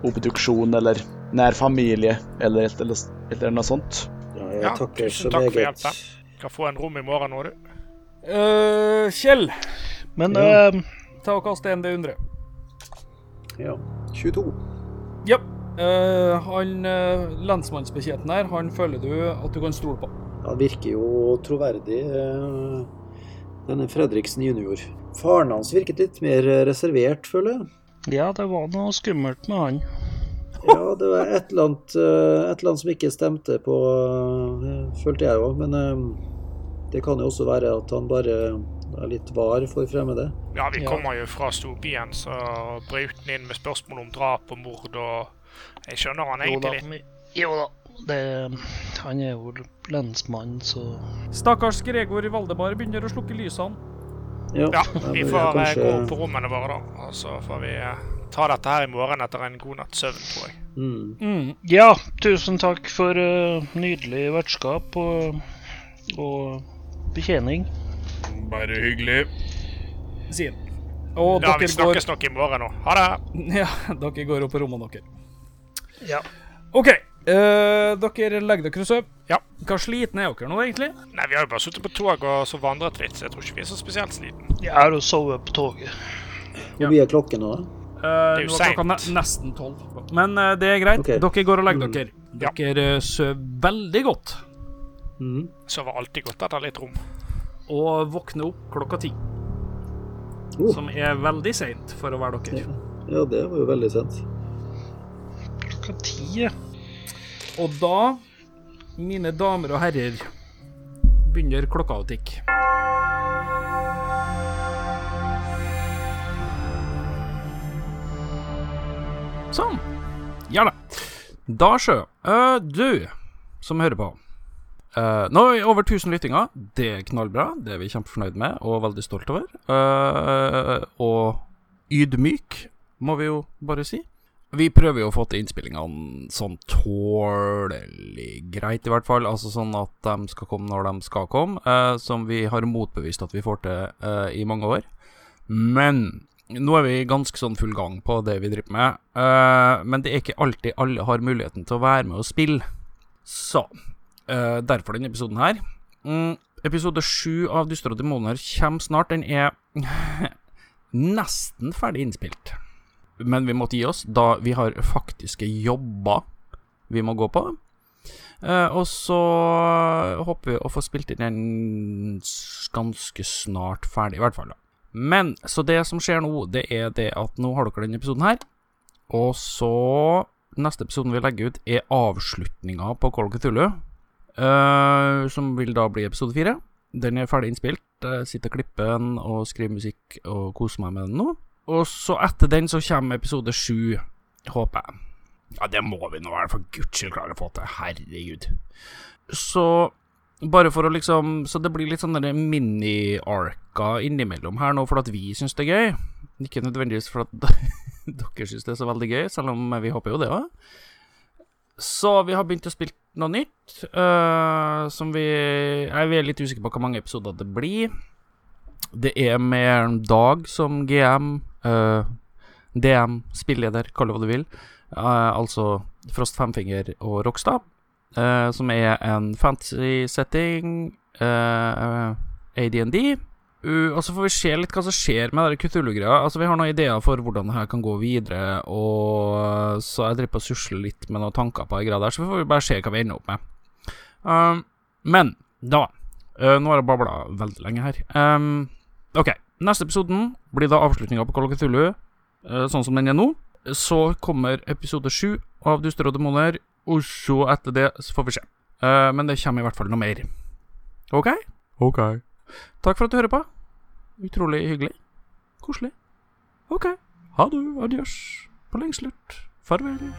obduksjon eller nær familie, eller eller, eller noe sånt. Ja, jeg Ja, takker tusen så takk for hjelpen. Skal få en rom i morgen nå, du. Uh, Kjell, Men Ja. uh, ta og kast en D100. Ja. 22. Ja. Uh, han uh, lensmannsbetjenten her, han føler du at du kan stole på. Han virker jo troverdig, uh, denne Fredriksen junior. Faren hans virket litt mer reservert, føler jeg. ja, det var noe skummelt med han. Ja, det var et eller annet, eh, et eller annet som ikke stemte på, eh, følte jeg òg. Men eh, det kan jo også være at han bare er litt var for fremmede. Ja, vi Ja. kommer jo fra storbyen, så brøt han inn med spørsmål om drap og mord, og jeg skjønner han egentlig litt. Jo da. Det, han er jo lensmann, så Stakkars Gregor Valdemar begynner å slukke lysene. Ja, ja vi får kanskje- gå opp på rommene våre, da. Og så får vi ta dette her i morgen etter en god natts søvn, tror jeg. Mm. Mm. Ja, tusen takk for uh, nydelig vertskap og, og betjening. Bare hyggelig. sier han. Og Ja, vi snakkes går nok i morgen nå. Ha det! [laughs] Ja, dere går opp på rommene deres. Ja. OK. Uh, dere legger dere og sover. Ja. Hva sliten er dere nå, egentlig? Nei, vi har jo bare sittet på tog og så vandret litt, så jeg tror ikke vi er så spesielt sliten. Jeg har jo sovet på toget. Hvor mye er klokken nå, da? Uh, er jo er klokka ne nesten tolv. Men uh, det er greit. Okay. Dere går og legger Mm. dere. Dere ja. sover veldig godt. Mm. Sover alltid godt etter litt rom. Og våkner opp klokka ti. Oh. Som er veldig seint for å være dere. Ja, det var jo veldig sent. Klokka ti, ja. Og da, mine damer og herrer, begynner klokka å tikke. Sånn. Ja da. Da, sjø. Uh, du som hører på. Uh, nå er vi over 1000 lyttinger. Det er knallbra. Det er vi kjempefornøyd med og veldig stolt over. Uh, og ydmyk, må vi jo bare si. Vi prøver jo å få til innspillingene sånn tålelig greit, i hvert fall. Altså sånn at de skal komme når de skal komme. uh, som vi har motbevist at vi får til i mange år. Men nå er vi ganske sånn full gang på det vi driver med. uh, men det er ikke alltid alle har muligheten til å være med og spille. Så uh, derfor denne episoden her. Mm, episode sju av Dyster og demoner kommer snart. Den er [laughs] nesten ferdig innspilt. Men vi måtte gi oss, da vi har faktiske jobber vi må gå på. Uh, og så håper vi å få spilt inn den ganske snart ferdig, i hvert fall. da. Men så det som skjer nå, det er det at nå har dere denne episoden her. Og så Neste episoden vi legger ut, er avslutninga på Call of Cthulhu. Uh, som vil da bli episode fire. Den er ferdig innspilt. Jeg sitter og klipper den og skriver musikk og koser meg med den nå. Og så etter den så kommer episode sju, håper jeg. Ja, det må vi nå for guds skyld klare å få til. Herregud. Så bare for å liksom Så det blir litt sånn mini-arka innimellom her nå for at vi syns det er gøy. Ikke nødvendigvis for at [laughs] dere syns det er så veldig gøy, selv om vi håper jo det òg. Så vi har begynt å spille noe nytt, uh, som vi Jeg er litt usikker på hvor mange episoder det blir. Det er med Dag som GM, uh, DM, spilleder, kall det hva du vil. Uh, altså Frost Femfinger og Rockstad, som er en fantasy-setting, ADND. Uh, og så får vi se litt hva som skjer med det Cthulhu-greia. Altså, vi har noen ideer for hvordan det her kan gå videre, og så jeg driver på å susle litt med noen tanker på det greia der, så vi får bare se hva vi ender opp med. Um, men da uh, Nå har jeg babla veldig lenge her. Um, ok, neste episoden blir da avslutninga på Call of Cthulhu, uh, sånn som den er nå. Så kommer episode sju av Duster og demoner, og så etter det så får vi se. Uh, men det kommer i hvert fall noe mer. OK? OK. Takk for at du hører på. Utrolig hyggelig. Koselig. OK. Ha det. Adjøs. På lengslut. Farvel.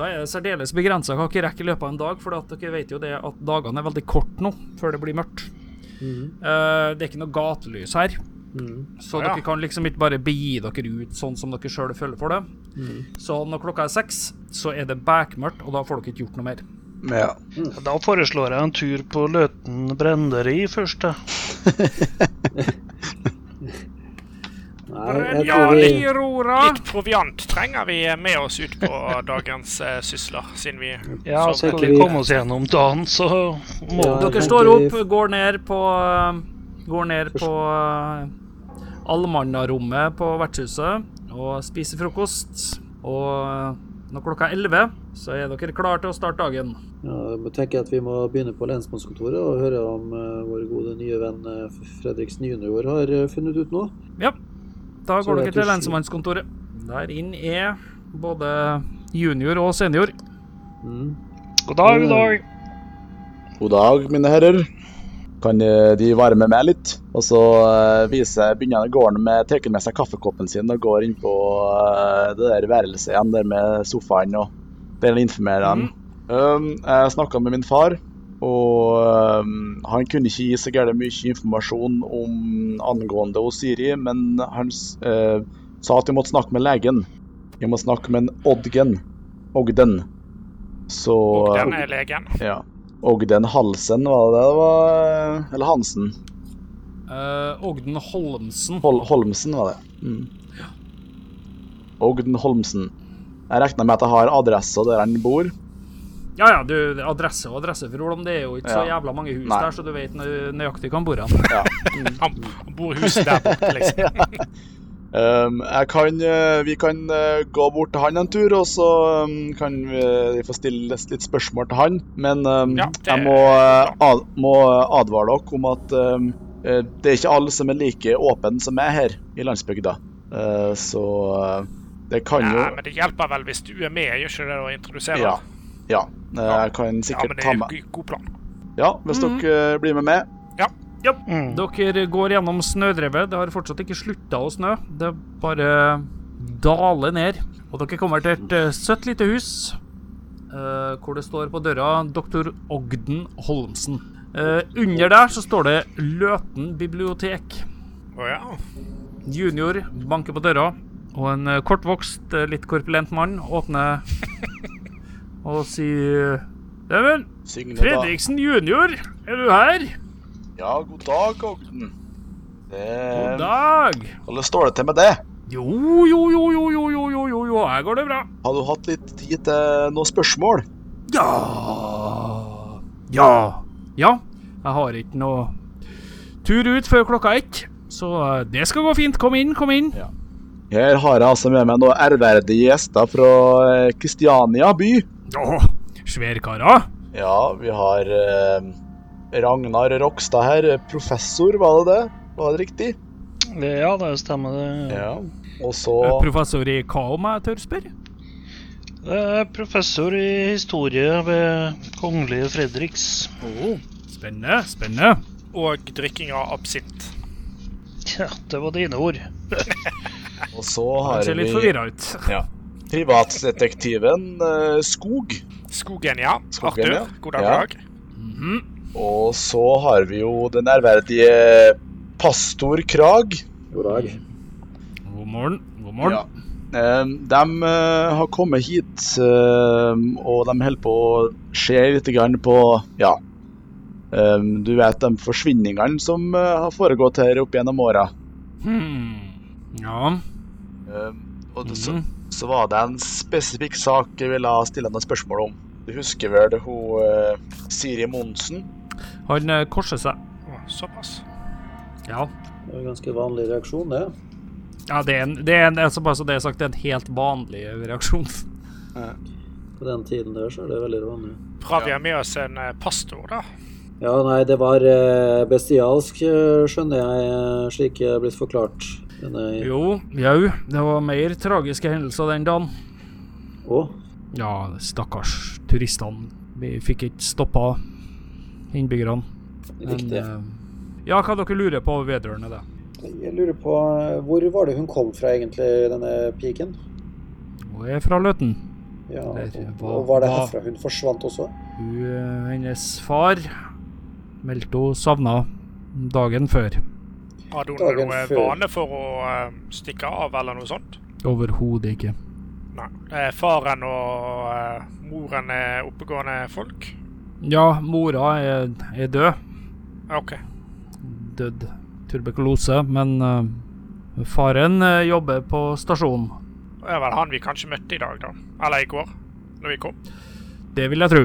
Da er det særdeles begrensa hva dere rekker i løpet av en dag, for dere vet jo det at dagene er veldig korte nå, før det blir mørkt. Mm. Uh, det er ikke noe gatelys her. Mm. Så ja. dere kan liksom ikke bare begi dere ut sånn som dere sjøl føler for det. Mm. Så når klokka er seks, så er det bekmørkt, og da får dere ikke gjort noe mer. Ja. Mm. Da foreslår jeg en tur på Løten brenneri først, [laughs] jeg. Litt proviant trenger vi med oss ut på [laughs] dagens uh, sysler, siden vi Ja, skal vi komme oss gjennom dagen, så må ja, Dere står opp, går ned på Går ned på uh, allmannarommet på vertshuset og spiser frokost. Og uh, når klokka er 11, så er dere klare til å starte dagen. Ja, jeg tenker at Vi må begynne på lensmannskontoret og høre om uh, vår gode nye venn Fredriksen junior har funnet ut noe. Ja, da går dere til lensmannskontoret. Der inn er både junior og senior. Mm. God dag, god dag. God dag, mine herrer. Kan eh, de være med meg litt? Og så uh, viser, begynner gården med tar med seg kaffekoppen sin og går inn på uh, det der værelset igjen, der med sofaen og der han informerer dem. Mm. Um, jeg snakka med min far, og um, han kunne ikke gi så gærent mye informasjon om angående Osiri, men han uh, sa at vi måtte snakke med legen. Vi må snakke med en Odgen. Ogden. Så Ogden er legen? Ja. Ogden Halsen, var det det var? Eller Hansen? Uh, Ogden Holmsen. Hol Holmsen, var det. Mm. Ogden Holmsen. Jeg regner med at jeg har adressa der han bor. Ja ja, du, adresse og adresse, adresseforhold, det er jo ikke ja. så jævla mange hus Nei. der, så du vet nøyaktig hvor han bor Han, Ja. han, [laughs] han bor huset der borte, liksom. [laughs] Um, kan, uh, vi kan uh, gå bort til han en tur, og så um, kan vi, vi, få stille litt spørsmål til han. Men um, ja, jeg må, uh, ad, må, advare dere om at det er ikke alle som er like åpne som meg her i landsbygda. så det kan jo ja, Men det hjelper vel hvis du er med, gjør ikke det å introdusere? Ja. ja. jeg kan sikkert ta med Ja, men det er god plan. Ja, hvis mm. dere blir med meg. Ja. Ja. Mm. Dere går gjennom snødrevet. Det har fortsatt ikke slutta å snø. Det bare daler ned. Og dere kommer til et uh, søtt lite hus uh, hvor det står på døra 'Doktor Ogden Holmsen'. Uh, under der så står det Løten bibliotek. Å oh, ja. Junior banker på døra, og en kortvokst, litt korpulent mann åpner [laughs] og sier Neimen, Fredriksen junior, er du her? Ja, god dag, Ogden. Det... God dag. Hvordan står det til med det? Jo, jo, jo, jo, jo, jo, jo, jo, jo, her går det bra. Har du hatt litt tid til noen spørsmål? Ja Ja. Ja. Jeg har ikke noe tur ut før klokka ett, så eh, det skal gå fint. Kom inn, kom inn. Ja. Her har jeg altså med meg noen ærverdige gjester fra Kristiania by. Å, sværkarer. Ja, vi har eh, Ragnar Rokstad her, professor, var det det? Var det riktig? Ja, det stemmer det. Ja. Og så Professor i hva om jeg tør spørre? Er professor i historie ved Kongelige Fredriks. Oh, spennende, spennende. Og drikking av absint. Ja, det var dine ord. [laughs] Og så har vi litt vi forvirra ut. [laughs] ja, privatdetektiven eh, Skog. Skogen, ja. Skogen, Arthur, ja. god dag, Ja. god dag. Mhm. Og så har vi jo den ærverdige pastor Krag. God dag. God morgen. God morgen. Ja. Eh, de eh, har kommet hit, eh, og de holder på å se litt på Ja. du vet de forsvinningene som har foregått her opp gjennom åra. Hmm. Ja. Og det, så, Mhm. så var det en spesifikk sak jeg ville stille noen spørsmål om. Du husker vel hun Siri Monsen? Han eh, korser seg. Såpass. Ja. Det er en ganske vanlig reaksjon, det. ja det er en, det er en, altså bare så det er sagt, det er en helt vanlig reaksjon. På den tiden der så er det veldig vanlig. Har vi med oss en eh, pastor, da. Ja, nei, det var eh, bestialsk, skjønner jeg, slik det er blitt forklart. Denne Jo, jau, det var mer tragiske hendelser den dagen. Å, Ja, stakkars turistene. Vi fikk ikke stoppa innbyggerne. Men, riktig. eh, ja, hva dere lurer på vedrørende det? Jeg lurer på, eh, hvor var det hun kom fra egentlig, denne piken? Hun er fra Løten. Ja, Eller, og, var- og var det herfra hun forsvant også? Hun, eh, hennes far meldte hun savna dagen før. Hadde hun Dagen noe før. vane for å stikke av, eller noe sånt? Overhodet ikke. Nei. Faren og moren er oppegående folk? Ja, mora er, er død. OK. Dødd tuberkulose, men uh, faren uh, jobber på stasjonen. Det er vel han vi kanskje møtte i dag, da. Eller i går, når vi kom. Det vil jeg tro.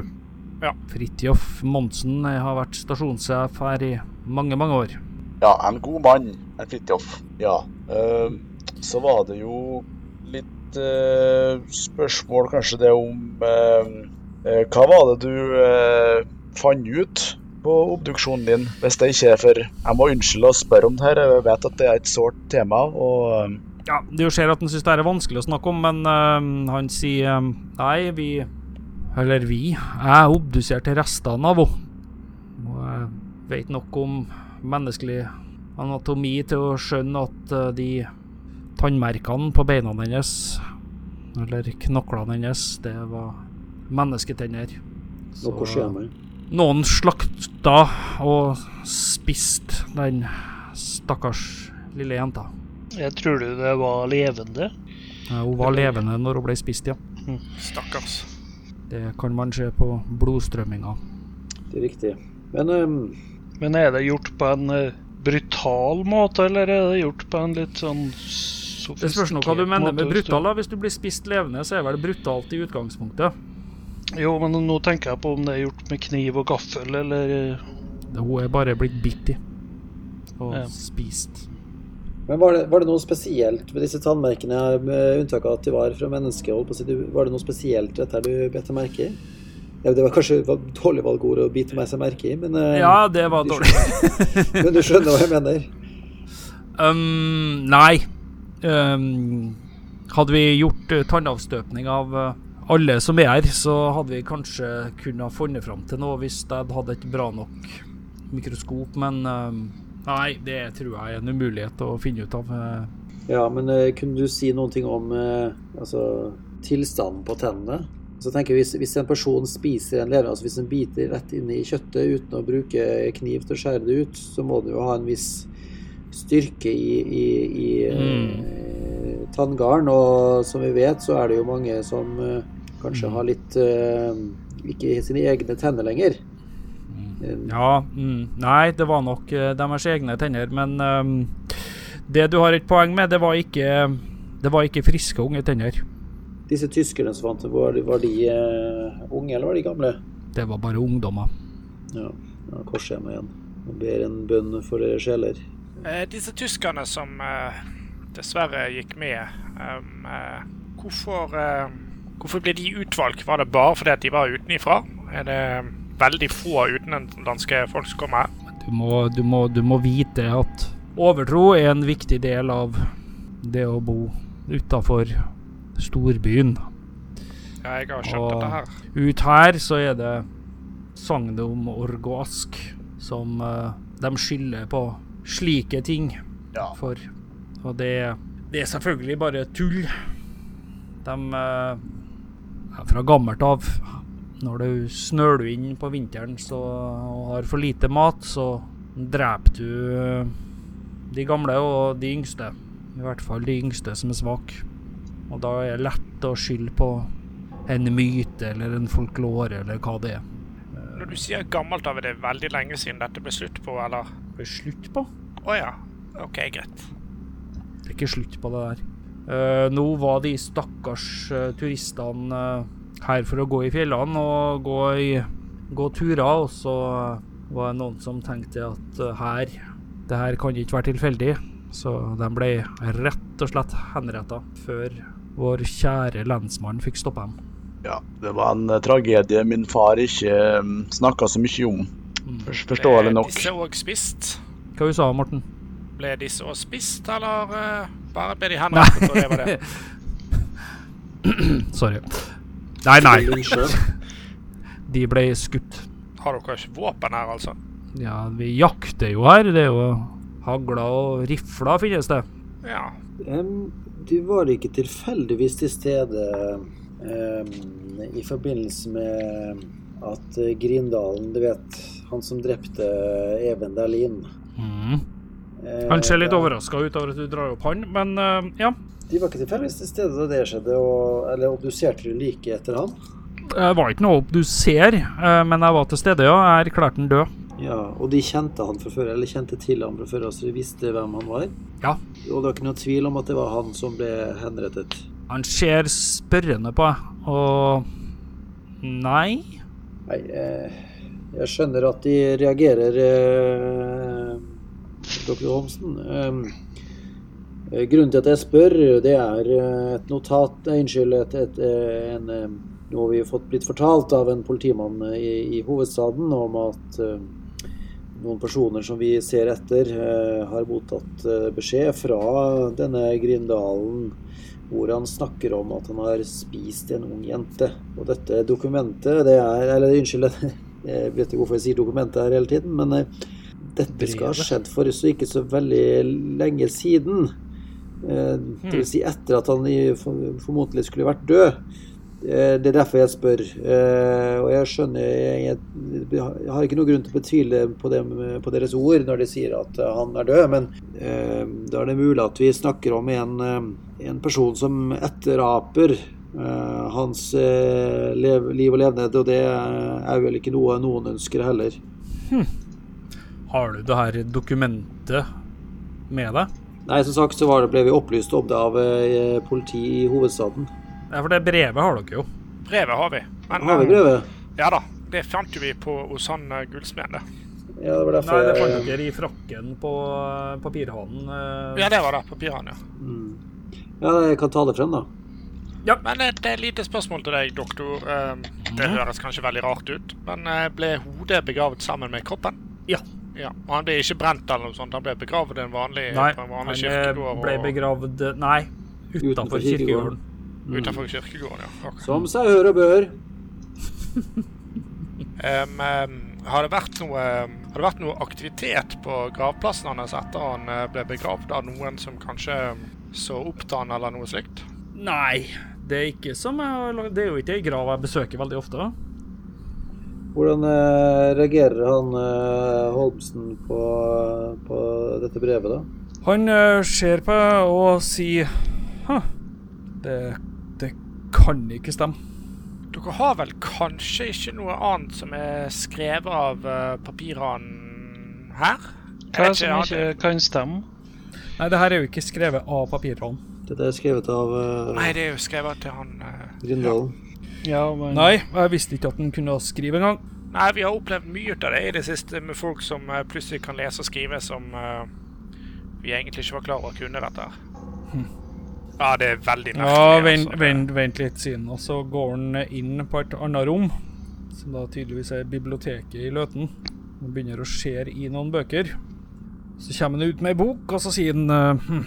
Ja. Fridtjof Monsen eh, har vært stasjonssjef her i mange, mange år. Ja, en god mann, en Fridtjof. Ja. Uh, så var det jo litt spørsmål kanskje det om Hva var det du eh, fant ut på obduksjonen din, hvis det ikke er for Jeg må unnskylde å spørre om det her, jeg vet at det er et sårt tema. og... Ja, Ja, jo ser at han syns det er vanskelig å snakke om, men øh, han sier øh, nei, vi Eller vi. Jeg obduserte restene av henne. Og jeg vet nok om menneskelig anatomi til å skjønne at øh, de tannmerkene på beina hennes, eller knoklene hennes, det var mennesketenner. Noe skjer med Noen slakta og spiste den stakkars lille jenta. Jeg tror du det var levende? Ja, hun var levende når hun ble spist, ja. Stakkars. Det kan man se på blodstrømminga. Det er riktig. Men um... Men er det gjort på en eh, brutal måte, eller er det gjort på en litt sånn Det spørs nå hva du mener med måte, brutal. da. Hvis du blir spist levende, så er vel brutalt i utgangspunktet. Jo, men nå tenker jeg på om det er gjort med kniv og gaffel, eller Det Hun er bare blitt bitt i. Og Ja. spist. Men var det, var det noe spesielt med disse tannmerkene, med unntak av at de var fra menneskehold? på Var det noe spesielt dette du bet deg merke i? Ja, det var kanskje et dårlig valgord å bite meg seg merke i, men, eh, Ja, det var dårlig. men du skjønner hva jeg mener? Um, nei. Um, hadde vi gjort uh, tannavstøpning av uh, alle som er her, så hadde vi kanskje kunnet ha funnet fram til noe hvis jeg hadde et bra nok mikroskop, men um, nei, det tror jeg er en umulighet å finne ut av. Uh, Ja, men eh, kunne du si noen ting om eh, altså, tilstanden på tennene? Så tenker jeg, hvis, hvis en person spiser en levende, altså hvis en biter rett inn i kjøttet uten å bruke kniv til å skjære det ut, så må det jo ha en viss styrke i, i, i eh, tanngarden. Og som vi vet, så er det jo mange som eh, kanskje har litt eh, ikke sine egne tenner lenger. Eh, ja, mm, nei, det var nok uh, deres egne tenner, men um, det du har et poeng med, det var ikke, det var ikke friske unge tenner. Disse tyskerne som vant, det, var de, var de uh, unge, eller var de gamle? Det var bare ungdommer. Ja, ja korser jeg meg igjen. Og ber en bønn for deres sjeler. Eh, disse tyskerne som eh, dessverre gikk med, um, eh, hvorfor, eh, hvorfor ble de utvalgt? Var det bare fordi at de var utenifra? Er det veldig få utenlandske folk som kommer her? Du må, du, må, du må vite at overtro er en viktig del av det å bo utafor storbyen. Ja, jeg har skjønt Og- dette her. Ut her så er det sagnom Org og Ask som uh, de skylder på slike ting Ja. for. Og det, det er selvfølgelig bare tull. De ja, Fra gammelt av, når du snøler inn på vinteren så, og har for lite mat, så dreper du eh, de gamle og de yngste. I hvert fall de yngste som er svake. Og da er det lett å skylde på en myte eller en folklore eller hva det er. Når du sier gammelt av, er det veldig lenge siden dette ble slutt på, eller? Er slutt på. Å ja. OK, greit. Det er ikke slutt på det der. Eh, nå var de stakkars eh, turistene eh, her for å gå i fjellene og gå, i, gå turer, og så var det noen som tenkte at her Det her kan ikke være tilfeldig. Så de ble rett og slett henretta før vår kjære lensmann fikk stoppa dem. Ja, det var en tragedie min far ikke snakka så mye om. Fors- Forståelig nok. disse òg spist? Hva du sa Morten? Ble disse òg spist, eller uh, bare ble de henrettet, og det var det? Sorry. Nei, nei. De ble skutt. Har dere ikke våpen her, altså? Ja, vi jakter jo her. Det er jo hagler og rifler finnes det. Ja. Um, du var ikke tilfeldigvis til stede um, i forbindelse med at Grindalen, du vet, han som drepte Even Dahlin Mm. Eh, Han ser litt overraska ut over at du drar opp han, men eh, ja. De var ikke tilfeldigvis til stede da det skjedde, og, eller obduserte du like etter han? Det var ikke noe obduser, eh, men jeg var til stede, ja. Jeg erklærte han død. Ja, Og de kjente han fra før, eller kjente til han fra før, altså de visste hvem han var? Ja. Og det var ikke noe tvil om at det var han som ble henrettet? Han ser spørrende på meg, og Nei. Nei, eh, jeg skjønner at de reagerer, eh, dr. Holmsen. Eh, grunnen til at jeg spør, det er eh, et notat eh, Unnskyld, et, et, en, noe vi har fått blitt fortalt av en politimann i, i hovedstaden om at noen personer som vi ser etter, har mottatt beskjed fra denne Grindalen hvor han snakker om at han har spist en ung jente. Og dette dokumentet, det er Eller unnskyld, [laughs] jeg vet ikke hvorfor jeg sier dokumentet her hele tiden, men dette skal ha skjedd for så ikke så veldig lenge siden. Eh, Det vil si etter at han formodentlig skulle vært død. Eh, Det er derfor jeg spør. Eh, Og jeg skjønner Jeg, har ikke noen grunn til å betvile på, dem, på deres ord når de sier at han er død, men eh, da er det mulig at vi snakker om en, en person som etteraper hans liv og levned, og det er vel ikke noe noen ønsker heller. Har du det her dokumentet med deg? Nei, som sagt så var det, ble vi opplyst om det av eh, politi i hovedstaden. Ja, for det brevet har dere jo. Brevet har vi. Men, Har vi eh, brevet? Ja da. Det fant jo vi på hos han eh, gullsmeden. det. Ja, det var derfor Nei, det fant dere i frakken på eh, papirhanen. eh. Ja, det var det. Papirhanen, ja. Mm. Ja, jeg kan ta det frem, da. Ja. Men et, et lite spørsmål til deg, doktor. Eh, Det høres kanskje veldig rart ut, men eh, ble hodet begravet sammen med kroppen? Ja. Ja, og Han ble ikke brent eller noe sånt, han ble begravd i en vanlig, Nei, på en han vanlig eh, kirkegård ble og- begravd Nei, Utenfor utenfor kirkegården. kirkegården. Mm. utenfor kirkegården. ja. Okay. Som seg hør og bør. [laughs] um, um, har, det vært noe, har det vært noe aktivitet på gravplassen hans etter han eh, ble begravd av noen som kanskje så opp til han eller noe slikt? Nei, det er ikke som jeg Det er jo ikke ei grav jeg besøker veldig ofte. Hvordan eh, reagerer han eh, Holmsen på, på dette brevet, da? Han eh, ser på og sier Hæ, det, det kan ikke stemme. Dere har vel kanskje ikke noe annet som er skrevet av papirene her? Hva som ikke kan stemme? Nei, det her er jo ikke skrevet av papirene. Dette er skrevet av uh, Nei, det er jo skrevet til han uh, Grindalen. Ja, men Nei, jeg visste ikke at han kunne skrive engang. Nei, vi har opplevd mye av det i det siste med folk som eh, plutselig kan lese og skrive som uh, vi egentlig ikke var klar over kunne dette. Hm. Ja, det er veldig merkelig. Ja, vent, altså. vent, vent litt siden. Og så går han inn på et annet rom, som da tydeligvis er biblioteket i Løten. Han begynner å skjære i noen bøker. Så kommer han ut med ei bok, og så sier han eh, hm,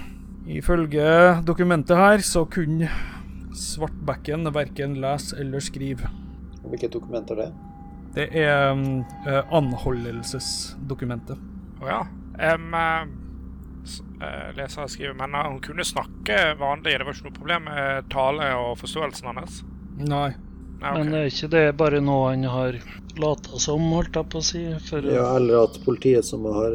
Ifølge dokumentet her så kunne Svartbekken verken leser eller skriver. Hvilke dokumenter det er? Det er um, eh, anholdelsesdokumentet. Å ja. Um, uh, eh, leser og skriver. Men han hun kunne snakke vanlig. Det var ikke noe problem med tale og forståelsen hans? Nei. Nei, Men det er ikke det bare noe han har lata som, holdt jeg på å si? For Ja, eller at politiet som har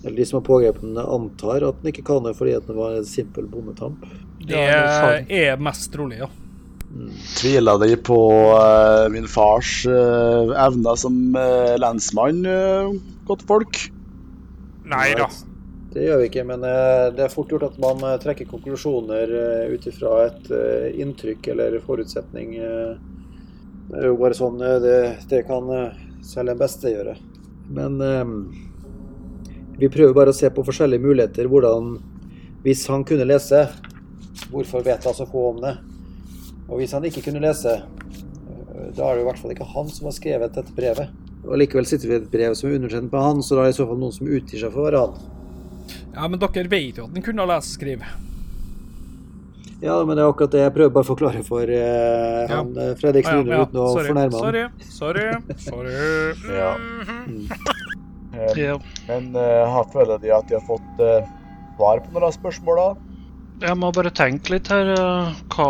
Eller de som har pågrepet ham, antar at han ikke kan det fordi at den var en simpel bondetamp. Det er er mest trolig, ja. Tviler de på uh, min fars uh, evner som uh, lensmann, uh, godt folk? Nei da. Det gjør vi ikke, men det er fort gjort at man trekker konklusjoner uh, ut ifra et inntrykk eller forutsetning. det er jo bare sånn det, det kan selv den beste gjøre. Men vi prøver bare å se på forskjellige muligheter. Hvordan Hvis han kunne lese, hvorfor vet han så få om det? Og hvis han ikke kunne lese, eh, da er det jo i hvert fall ikke han som har skrevet dette brevet. Og likevel sitter vi i et brev som er undersendt på han, så da er det i så fall noen som utgir seg for å være han. Ja, Men dere vet jo at han kunne lese og skrive. Ja, men det er akkurat det jeg prøver bare å forklare for eh, han ja. Fredrik Ah, ja, ja. uten å Sorry. fornærme han. Sorry. Sorry. Sorry. [laughs] Ja. Eh, ja, Men uh, har føler de at de har fått eh, svar på noen av spørsmåla? Jeg må bare tenke litt her eh, hva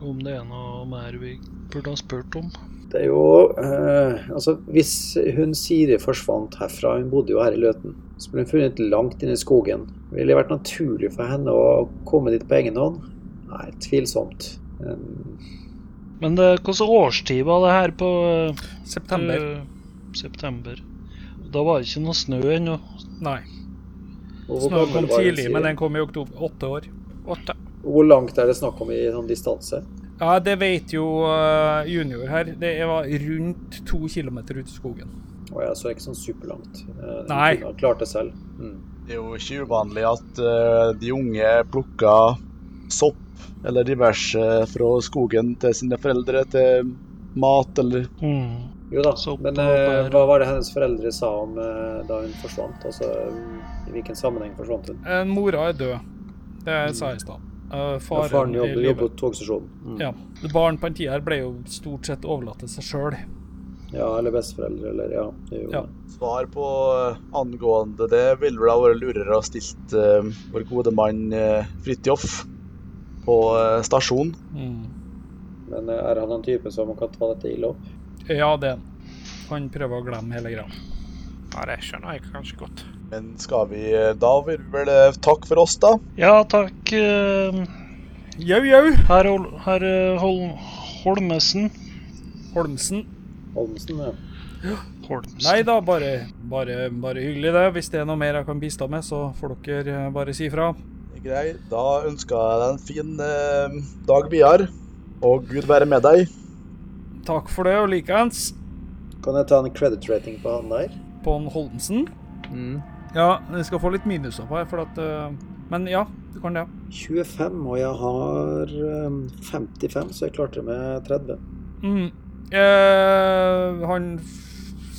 Om det er noe mer vi burde ha spurt om. Det er jo eh, Altså, hvis hun Siri forsvant herfra, hun bodde jo her i Løten, så ble hun funnet langt inne i skogen. Ville det vært naturlig for henne å komme dit på egen hånd? Nei, tvilsomt. Um, Men det, hvilken årstid var det her på eh, September. Uh, september? Da var det ikke noe snø ennå. Nei. Og hvor Snø gammel kom tidlig, men den kom i oktober. Åtte år. Åtte. Hvor langt er det snakk om i sånn distanse? Ja, det vet jo eh, junior her. Det var rundt to kilometer ut i skogen. Å ja, så er det ikke sånn superlangt. Eh, Nei. kunne ha klart det selv. Mm. Det er jo ikke uvanlig at eh, de unge plukker sopp eller diverse fra skogen til sine foreldre til mat eller Mm. Jo da, så, men eh, hva var det hennes foreldre sa om eh, da hun forsvant? Altså, I hvilken sammenheng forsvant hun? Eh, mora er død. Det sa jeg i stad. Faren, Ja, faren, er jobber, jobber på togstasjonen. Mm. Ja. Barn på den tida her ble jo stort sett overlatt til seg sjøl. Ja, eller besteforeldre, eller ja. Det Ja. Svar på eh, angående det ville vel ha vært lurere å stilt uh, vår gode mann uh, Fridtjof på uh, stasjonen. Mm. Men eh, er han en type som kan ta dette ille opp? Ja, det er han. Han prøver å glemme hele greia. Ja, det skjønner jeg kanskje godt. Men skal vi eh, Da vil vi vel eh, takke for oss, da. Ja, takk. eh, Jau, jau. Herr Hol herr, eh, Hol Holmesen. Holmsen. Holmsen, ja. Holmsen. Nei da, bare, bare, bare hyggelig det. Hvis det er noe mer jeg kan bistå med, så får dere bare si fra. Greit. Da ønsker jeg deg en fin eh, dag videre. Og Gud være med deg. Takk for det, og likeens. Kan jeg ta en credit rating på han der? På en Holmsen. Ja, jeg skal få litt minuser på her, for at uh, Men ja, du kan det. 25, og jeg har um, 55, så jeg klarte det med 30. Mm. Eh, han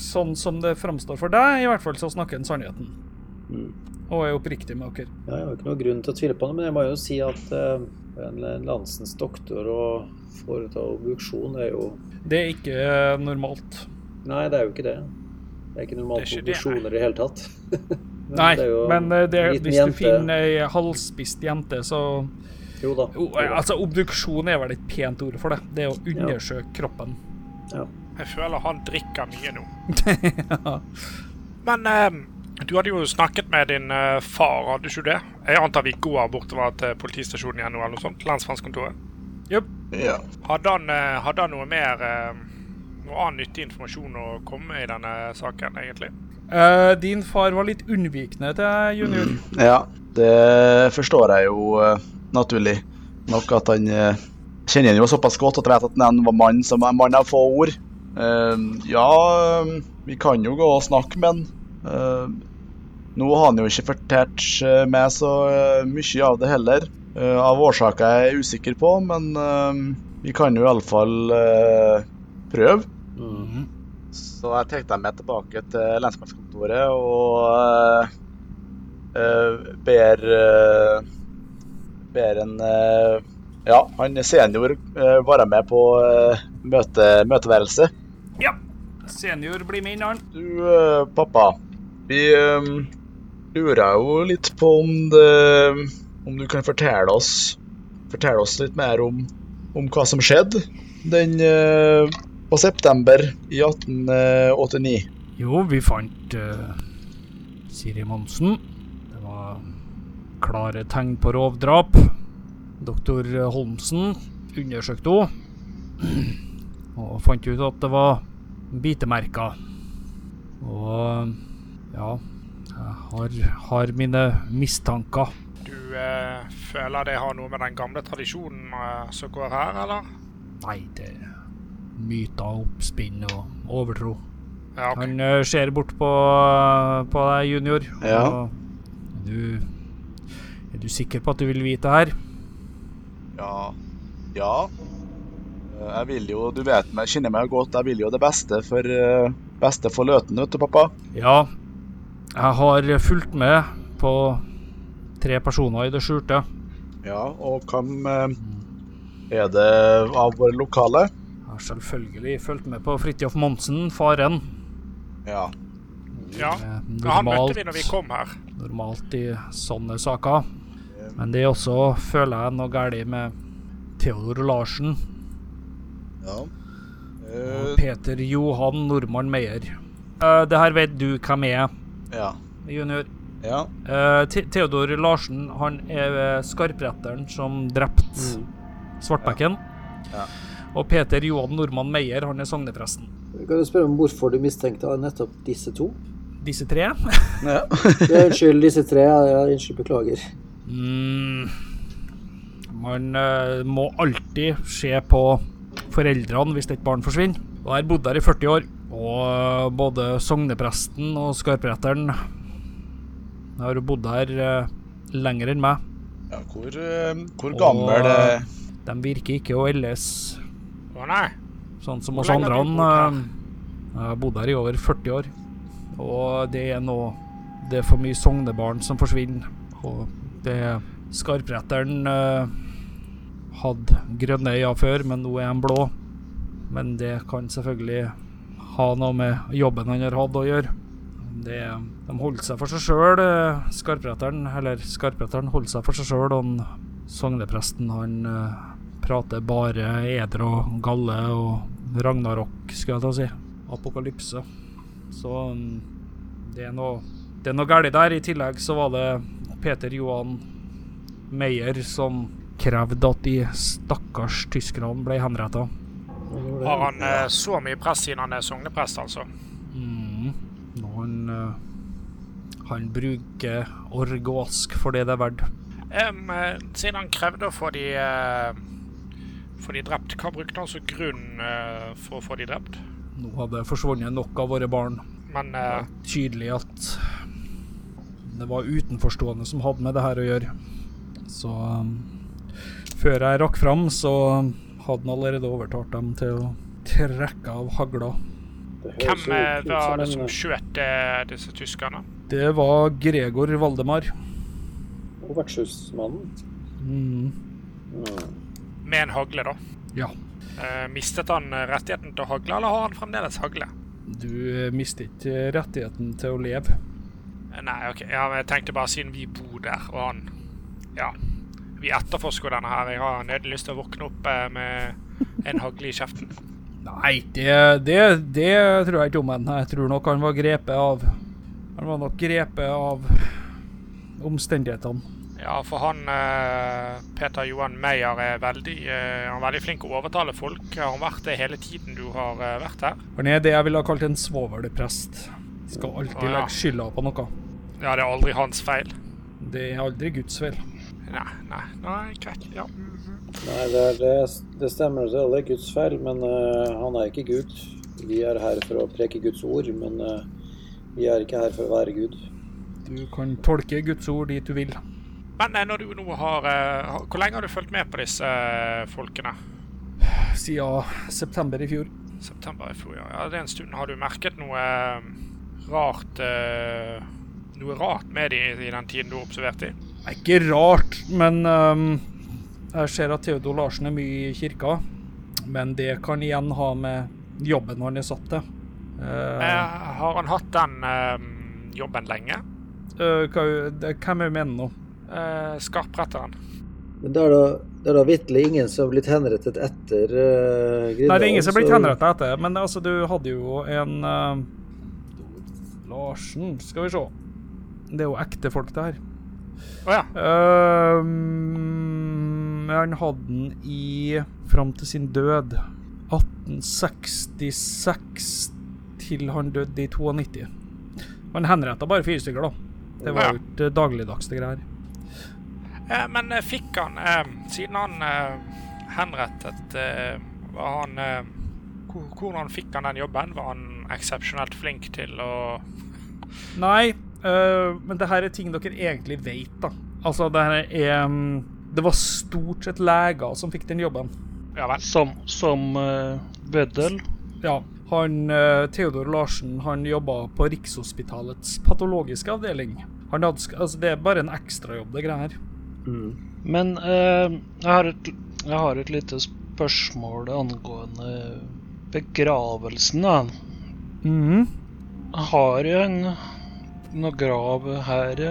Sånn som det framstår for deg, i hvert fall, så snakker han sannheten. Mm. Og er oppriktig med dere. Ja, jeg har ikke noen grunn til å tvile på det, men jeg må jo si at uh, en landsens doktor og foreta obduksjon er jo Det er ikke eh, normalt. Nei, det er jo ikke det. Det er ikke normalt med porsjoner i det hele tatt. Men [laughs] Nei, det er jo men eh, det, en liten hvis du finner ei halvspist jente, så Jo da. jo, Altså, obduksjon er vel et pent ord for det. Det er å undersøke kroppen. Ja. Jeg føler han drikker mye nå. [laughs] ja. Men eh, du hadde jo snakket med din eh, far, hadde du ikke det? Jeg antar vi går bortover til politistasjonen igjen nå, eller noe sånt? Lensmannskontoret. Ja. Hadde han, eh, hadde han noe mer eh, Noe annen nyttig informasjon å komme med i denne saken, egentlig? Uh, din far var litt unnvikende til junior. Ja, det forstår jeg jo uh, naturlig nok at han uh, kjenner han jo såpass godt at jeg vet at han var mann som er mann av få ord. Ja, vi kan jo gå og snakke med han. Eh, nå har han jo ikke fortalt meg så mye av det heller, av årsaker jeg er usikker på, men eh, vi kan jo iallfall uh, prøve. Mm. Så jeg tenkte meg tilbake til lensmannskontoret og eh, eh, ber eh, ber en eh, Ja, han senior eh, var med på eh, møte, møteværelse. Ja. Senior blir med inn, han. Du, eh, pappa. Vi eh, lurer jo litt på om det Om du kan fortelle oss Fortelle oss litt mer om, om hva som skjedde den eh, på september i 1889. Jo, vi fant uh, Siri Monsen. Det var klare tegn på rovdrap. Doktor Holmsen undersøkte henne og fant ut at det var bitemerker. Og ja Jeg har, har mine mistanker. Eh, føler det har noe med den gamle tradisjonen eh, som går her, eller? Nei, det er myter, oppspinn og overtro. Ja, okay. Han uh, ser bort på, på deg, junior. Ja. Og du, er du sikker på at du vil vite her? Ja. Ja. Eh, Jeg vil jo, du vet meg, kjenner meg godt, jeg vil jo det beste for, eh, beste for Løten, vet du, pappa. Ja. Jeg har fulgt med på tre personer i det skjulte. Ja, og hvem eh, er det av våre lokale? Jeg har selvfølgelig fulgt med på Fridtjof Monsen, faren. Ja. ja. normalt, han møtte Normalt, vi når vi kom her. normalt i sånne saker. Men det er også, føler jeg, noe galt med Theodor Larsen ja. og Eh, Peter Johan Normann Meyer. Uh, det her vet du hvem er, ja. junior. Ja. Uh, The Theodor Larsen han er eh, skarpretteren som drepte Svartbekken. Ja. Og Peter Johan Normann Meyer han er sognepresten. Kan du spørre om hvorfor du mistenkte nettopp disse to? Disse tre [laughs] ja. Ja, unnskyld, disse tre. Ja, ja, unnskyld, beklager. mm, Man uh, må alltid se på foreldrene hvis et barn forsvinner. Og jeg har bodd der i 40 år. Og både sognepresten og skarpretteren har jo bodd her uh, lenger enn meg. ja hvor, uh, hvor Og- gammel eh, De virker ikke å elles Å nei. sånn som oss andre. Jeg har bodd her i over 40 år. Og det er nå Det er for mye sognebarn som forsvinner. Og det Skarpretteren uh, hadde grønne øyne før, men nå er han blå. Men det kan selvfølgelig ha noe med jobben han har hatt å gjøre. Det, de holdt seg for seg sjøl, skarpretteren. Eller skarpretteren holdt seg for seg sjøl, og sognepresten han eh, prater bare eder og galle og ragnarok, skal jeg ta si. Apokalypse. Så mm, det er noe Det er noe galt der. I tillegg så var det Peter Johan Meyer som krevde at de stakkars tyskerne ble henretta. Har han eh, så mye press siden han er sogneprest, altså? Han eh, Han bruker org og ask for det det er verdt. Eh, siden han krevde å få de uh, få de drept, hva brukte han som grunn uh, for å få de drept? Nå hadde det forsvunnet nok av våre barn. Men Det eh, var tydelig at det var utenforstående som hadde med det her å gjøre. Så um, før jeg rakk fram, så hadde han allerede overtalt dem til å trekke av hagla. Hvem eh, var det som skjøt eh, disse tyskerne? Det var Gregor Valdemar. Og vertshusmannen. Mm. Mm. Med en hagle, da. Ja. Eh, mistet han eh, rettigheten til å hagle, eller har han fremdeles hagle? Du mistet mister ikke rettigheten til å leve. Eh, Nei, OK. Ja, jeg tenkte bare siden vi bor der, og han Ja. Vi etterforsker denne her. Jeg har nødig lyst til å våkne opp eh, med en hagle i kjeften. Nei, det, det, det tror jeg ikke om ham. Jeg tror nok han var grepet av Han var nok grepet av omstendighetene. Ja, for han eh, Peter Johan Meyer er veldig, eh, han er veldig flink å overtale folk. Har han vært det hele tiden du har eh, vært her? Han er det jeg ville ha kalt en svovelprest. Skal alltid Å, ja. legge skylda på noe. Ja, det er aldri hans feil. Det er aldri Guds feil. Nei, nei, nei, greit. Ja. Nei, det, er, det, det stemmer, det er Guds feil, men uh, han er ikke Gud. Vi er her for å preke Guds ord, men uh, vi er ikke her for å være Gud. Du kan tolke Guds ord dit du vil. Men eh, når du nå har uh, Hvor lenge har du fulgt med på disse folkene? Siden september i fjor. September i fjor, ja. ja. Det er en stund. Har du merket noe rart Noe rart med dem i den tiden du har observert dem? Ikke rart, men ehm, Jeg ser at Theodor Larsen er mye i kirka, men det kan igjen ha med jobben han er satt til. Eh, Eh, har han hatt den uh, jobben lenge? Uh, hva, det, hvem er du mener nå? Uh, skarpretteren. Men det er da, det er da vitterlig ingen som har blitt henrettet etter uh, Grindal. Nei, det er ingen som har blitt henrettet etter, men altså, du hadde jo en Larsen, skal vi se. Det er jo ekte folk, det her. Å ja. Han hadde den i Fram til sin død. 1866 til han døde i 92. Han henretta bare fire stykker, da. Det var Ja. jo ikke dagligdags, det greier. Eh, men eh, fikk han, eh, siden han eh, henrettet, eh, var han eh, Hvordan fikk han den jobben? Var han eksepsjonelt flink til å Nei, øh, men det her er ting dere egentlig vet, da. Altså, det her er mm, Det var stort sett leger som fikk den jobben. Ja vel. Som, som uh, Bøddel. Ja. Han, uh, Theodor Larsen han jobba på Rikshospitalets patologiske avdeling. Han hadde, altså, det er bare en ekstrajobb, det greia her. Mm. Men uh, jeg, har et, jeg har et lite spørsmål angående begravelsen. da. Mm. Har han noe grav her?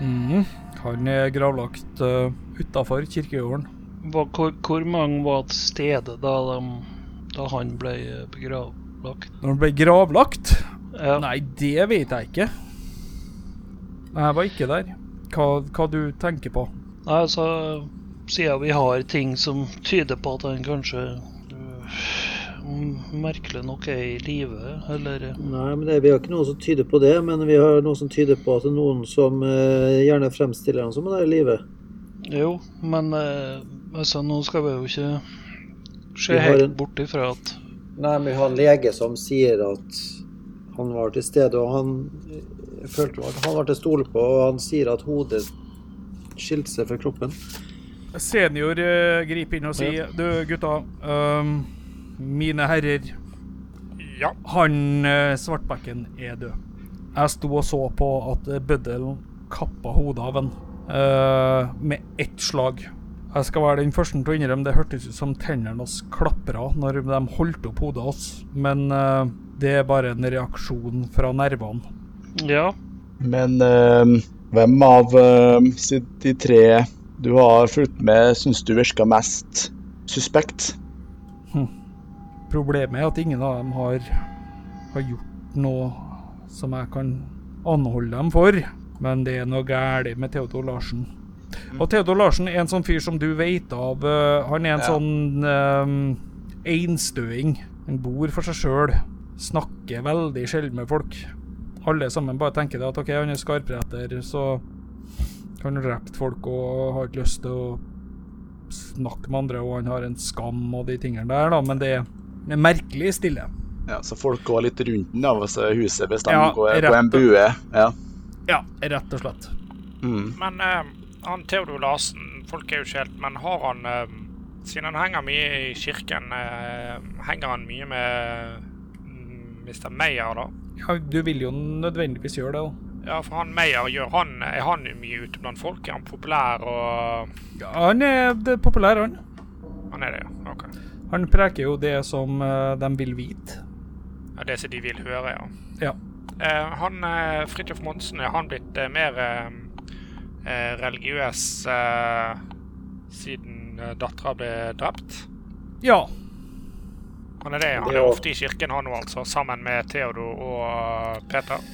Mhm. Han er gravlagt uh, utafor kirkegården. Hvor, hvor mange var til stede da, de, da han ble begravlagt? Når han ble gravlagt? Ja. Nei, det vet jeg ikke. Jeg var ikke der. Hva, hva du tenker på? Nei, altså Siden vi har ting som tyder på at han kanskje øh, merkelig nok er i live, eller Nei, men det, Vi har ikke noe som tyder på det, men vi har noe som tyder på at det er noen som eh, gjerne fremstiller han som han er i live. Jo, men eh, altså, nå skal vi jo ikke se helt en- bort ifra at Nei, men vi har en lege som sier at han var til stede, og han eh, følte at han var til å stole på, og han sier at hodet skilte seg fra kroppen. Senior uh, griper inn og sier Du, gutta. ehm, mine herrer. Ja. Han uh, Svartbekken er død. Jeg sto og så på at uh, bøddelen kappa hodet av han eh, med ett slag. Jeg skal være den første til å innrømme det hørtes ut som tennene hans klapra når de holdt opp hodet hans, men uh, det er bare en reaksjon fra nervene. Ja, Men uh, hvem av de tre du har fulgt med, syns du virka mest suspekt? Problemet er at ingen av dem har, har gjort noe som jeg kan anholde dem for. Men det er noe galt med Theodor Larsen. Og Theodor Larsen er en sånn fyr som du vet av. Uh, han er en Ja. sånn um, einstøing. Han bor for seg sjøl. Snakker veldig sjelden med folk. Alle sammen bare tenker det at OK, han er skarpretter, så han har drept folk og har ikke lyst til å snakke med andre, og han har en skam og de tingene der, da. Men det er er merkelig stille. Ja, Så folk går litt rundt den, da, hvis huset bestemmer Ja, går gå gå en bue? Ja. Ja, rett og slett. Mm. Men eh, han Theodor Larsen, folk er jo ikke helt Men har han eh, Siden han henger mye i kirken, eh, henger han mye med mm, Mr. Meyer, da? Ja, du vil jo nødvendigvis gjøre det, òg. Ja, for han Meyer, gjør han, er han mye ute blant folk? Er han populær og Ja, han er det er populær, han. Han er det, ja. OK. Han preker jo det som eh, de vil vite. Ja, det som de vil høre, ja. Ja. Eh, han eh, Fridtjof Monsen, er han blitt eh, mer religiøs eh, siden dattera ble drept? Ja. Han er det. Han er ofte i kirken, han òg, altså. Sammen med Theodor og Peter.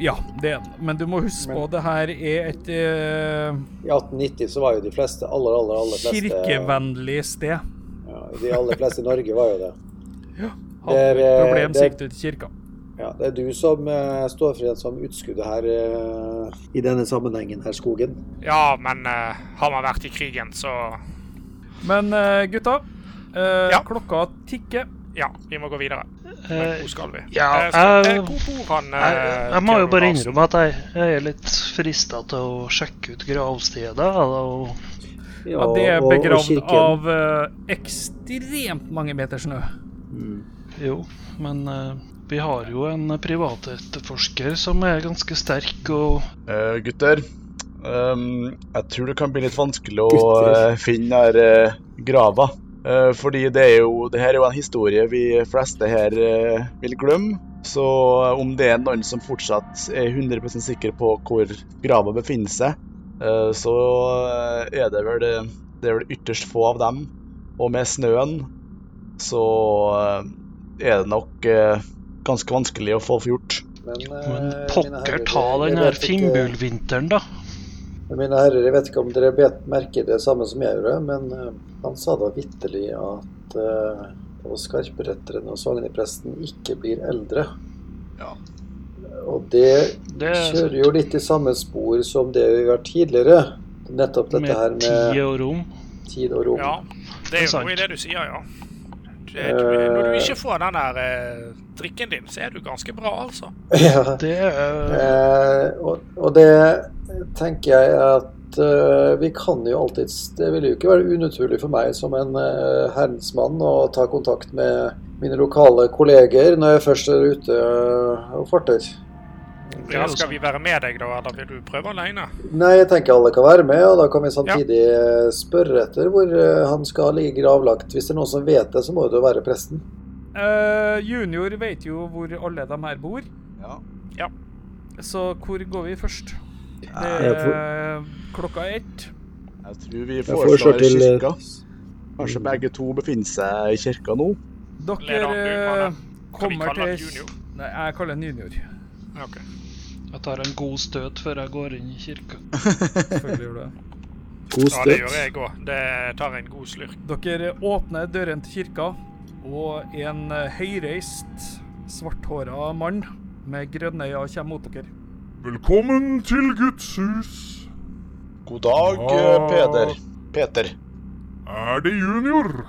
Ja, det er han. Men du må huske på, det her er et uh, I 1890 så var jo de fleste, aller, aller, aller fleste kirkevennlig sted. ja, De aller fleste i Norge var jo det. Hadde han et problem, gikk til kirka. Ja, Det er du som uh, står for en som utskuddet her uh, i denne sammenhengen, herr Skogen. Ja, men uh, har man vært i krigen, så Men gutta, eh, Ja. klokka tikker. ja, vi må gå videre. Men Eh, hvor skal vi? ja, jeg- han? jeg, jeg må jo bare innrømme at jeg, jeg er litt frista til å sjekke ut gravstedet. og Ja, det er og- og begravd av ekstremt mange meter snø. Mm. Jo, men vi har jo en privatetterforsker som er ganske sterk, og uh, gutter, Um, jeg tror det kan bli litt vanskelig å uh, finne her uh, grava. Uh, fordi det er jo det her er jo en historie vi fleste her uh, vil glemme. Så om det er noen som fortsatt er 100% sikker på hvor grava befinner seg, uh, så er det vel, det er vel ytterst få av dem. Og med snøen så er det nok ganske vanskelig å få gjort. Men, Men pokker ta den her Fimbulvinteren, da. Mine herrer, jeg vet ikke om dere vet merker det samme som jeg gjorde, men uh, han sa da vitterlig at uh, skarpretteren og sognepresten ikke blir eldre. Ja. Og det, det, kjører jo litt i samme spor som det vi har vært tidligere. Nettopp dette med her med tid og rom. Tid og rom. Ja, det er jo noe i det du sier, ja. Du, når du ikke får den der eh, drikken din, så er du ganske bra, altså. [laughs] Ja. Det er... Eh, og, og, det tenker jeg at uh, vi kan jo alltids Det vil jo ikke være unaturlig for meg som en uh, herrensmann å ta kontakt med mine lokale kolleger når jeg først er ute uh, og farter. Ja, skal vi være med deg, da, eller vil du prøve alene? Nei, jeg tenker alle kan være med, og da kan vi samtidig ja. spørre etter hvor han skal ligge gravlagt. Hvis det er noen som vet det, så må det jo være presten. Uh, junior vet jo hvor alle de her bor. Ja. ja. Så hvor går vi først? Det er klokka ett. Jeg tror vi foreslår til... kirka. Kanskje begge to befinner seg i kirka nå? Dere eh, kommer til Nei, jeg kaller den junior. Okay. Jeg tar en god støt før jeg går inn i kirka. [laughs] Selvfølgelig gjør du det. God støt. Ja, det gjør jeg òg. Det tar en god slurk. Dere åpner døren til kirka, og en eh, høyreist, svarthåra mann med grønne øyne kommer mot dere. Velkommen til Guds hus. God dag, ah. Peder. Peter. Er det junior?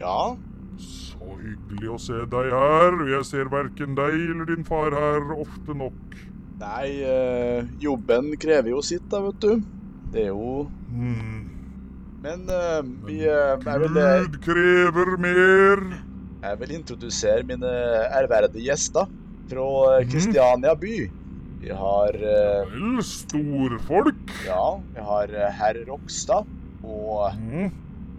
Ja. Så hyggelig å se deg her. Jeg ser verken deg eller din far her ofte nok. Nei, øh, jobben krever jo sitt, da, vet du. Det er jo hmm. Men uh, vi uh, er vel Gud krever mer. Jeg vil introdusere mine ærverdige gjester fra Kristiania by. Vi har uh, Vel, storfolk. Ja, vi har uh, herr Rokstad og mm.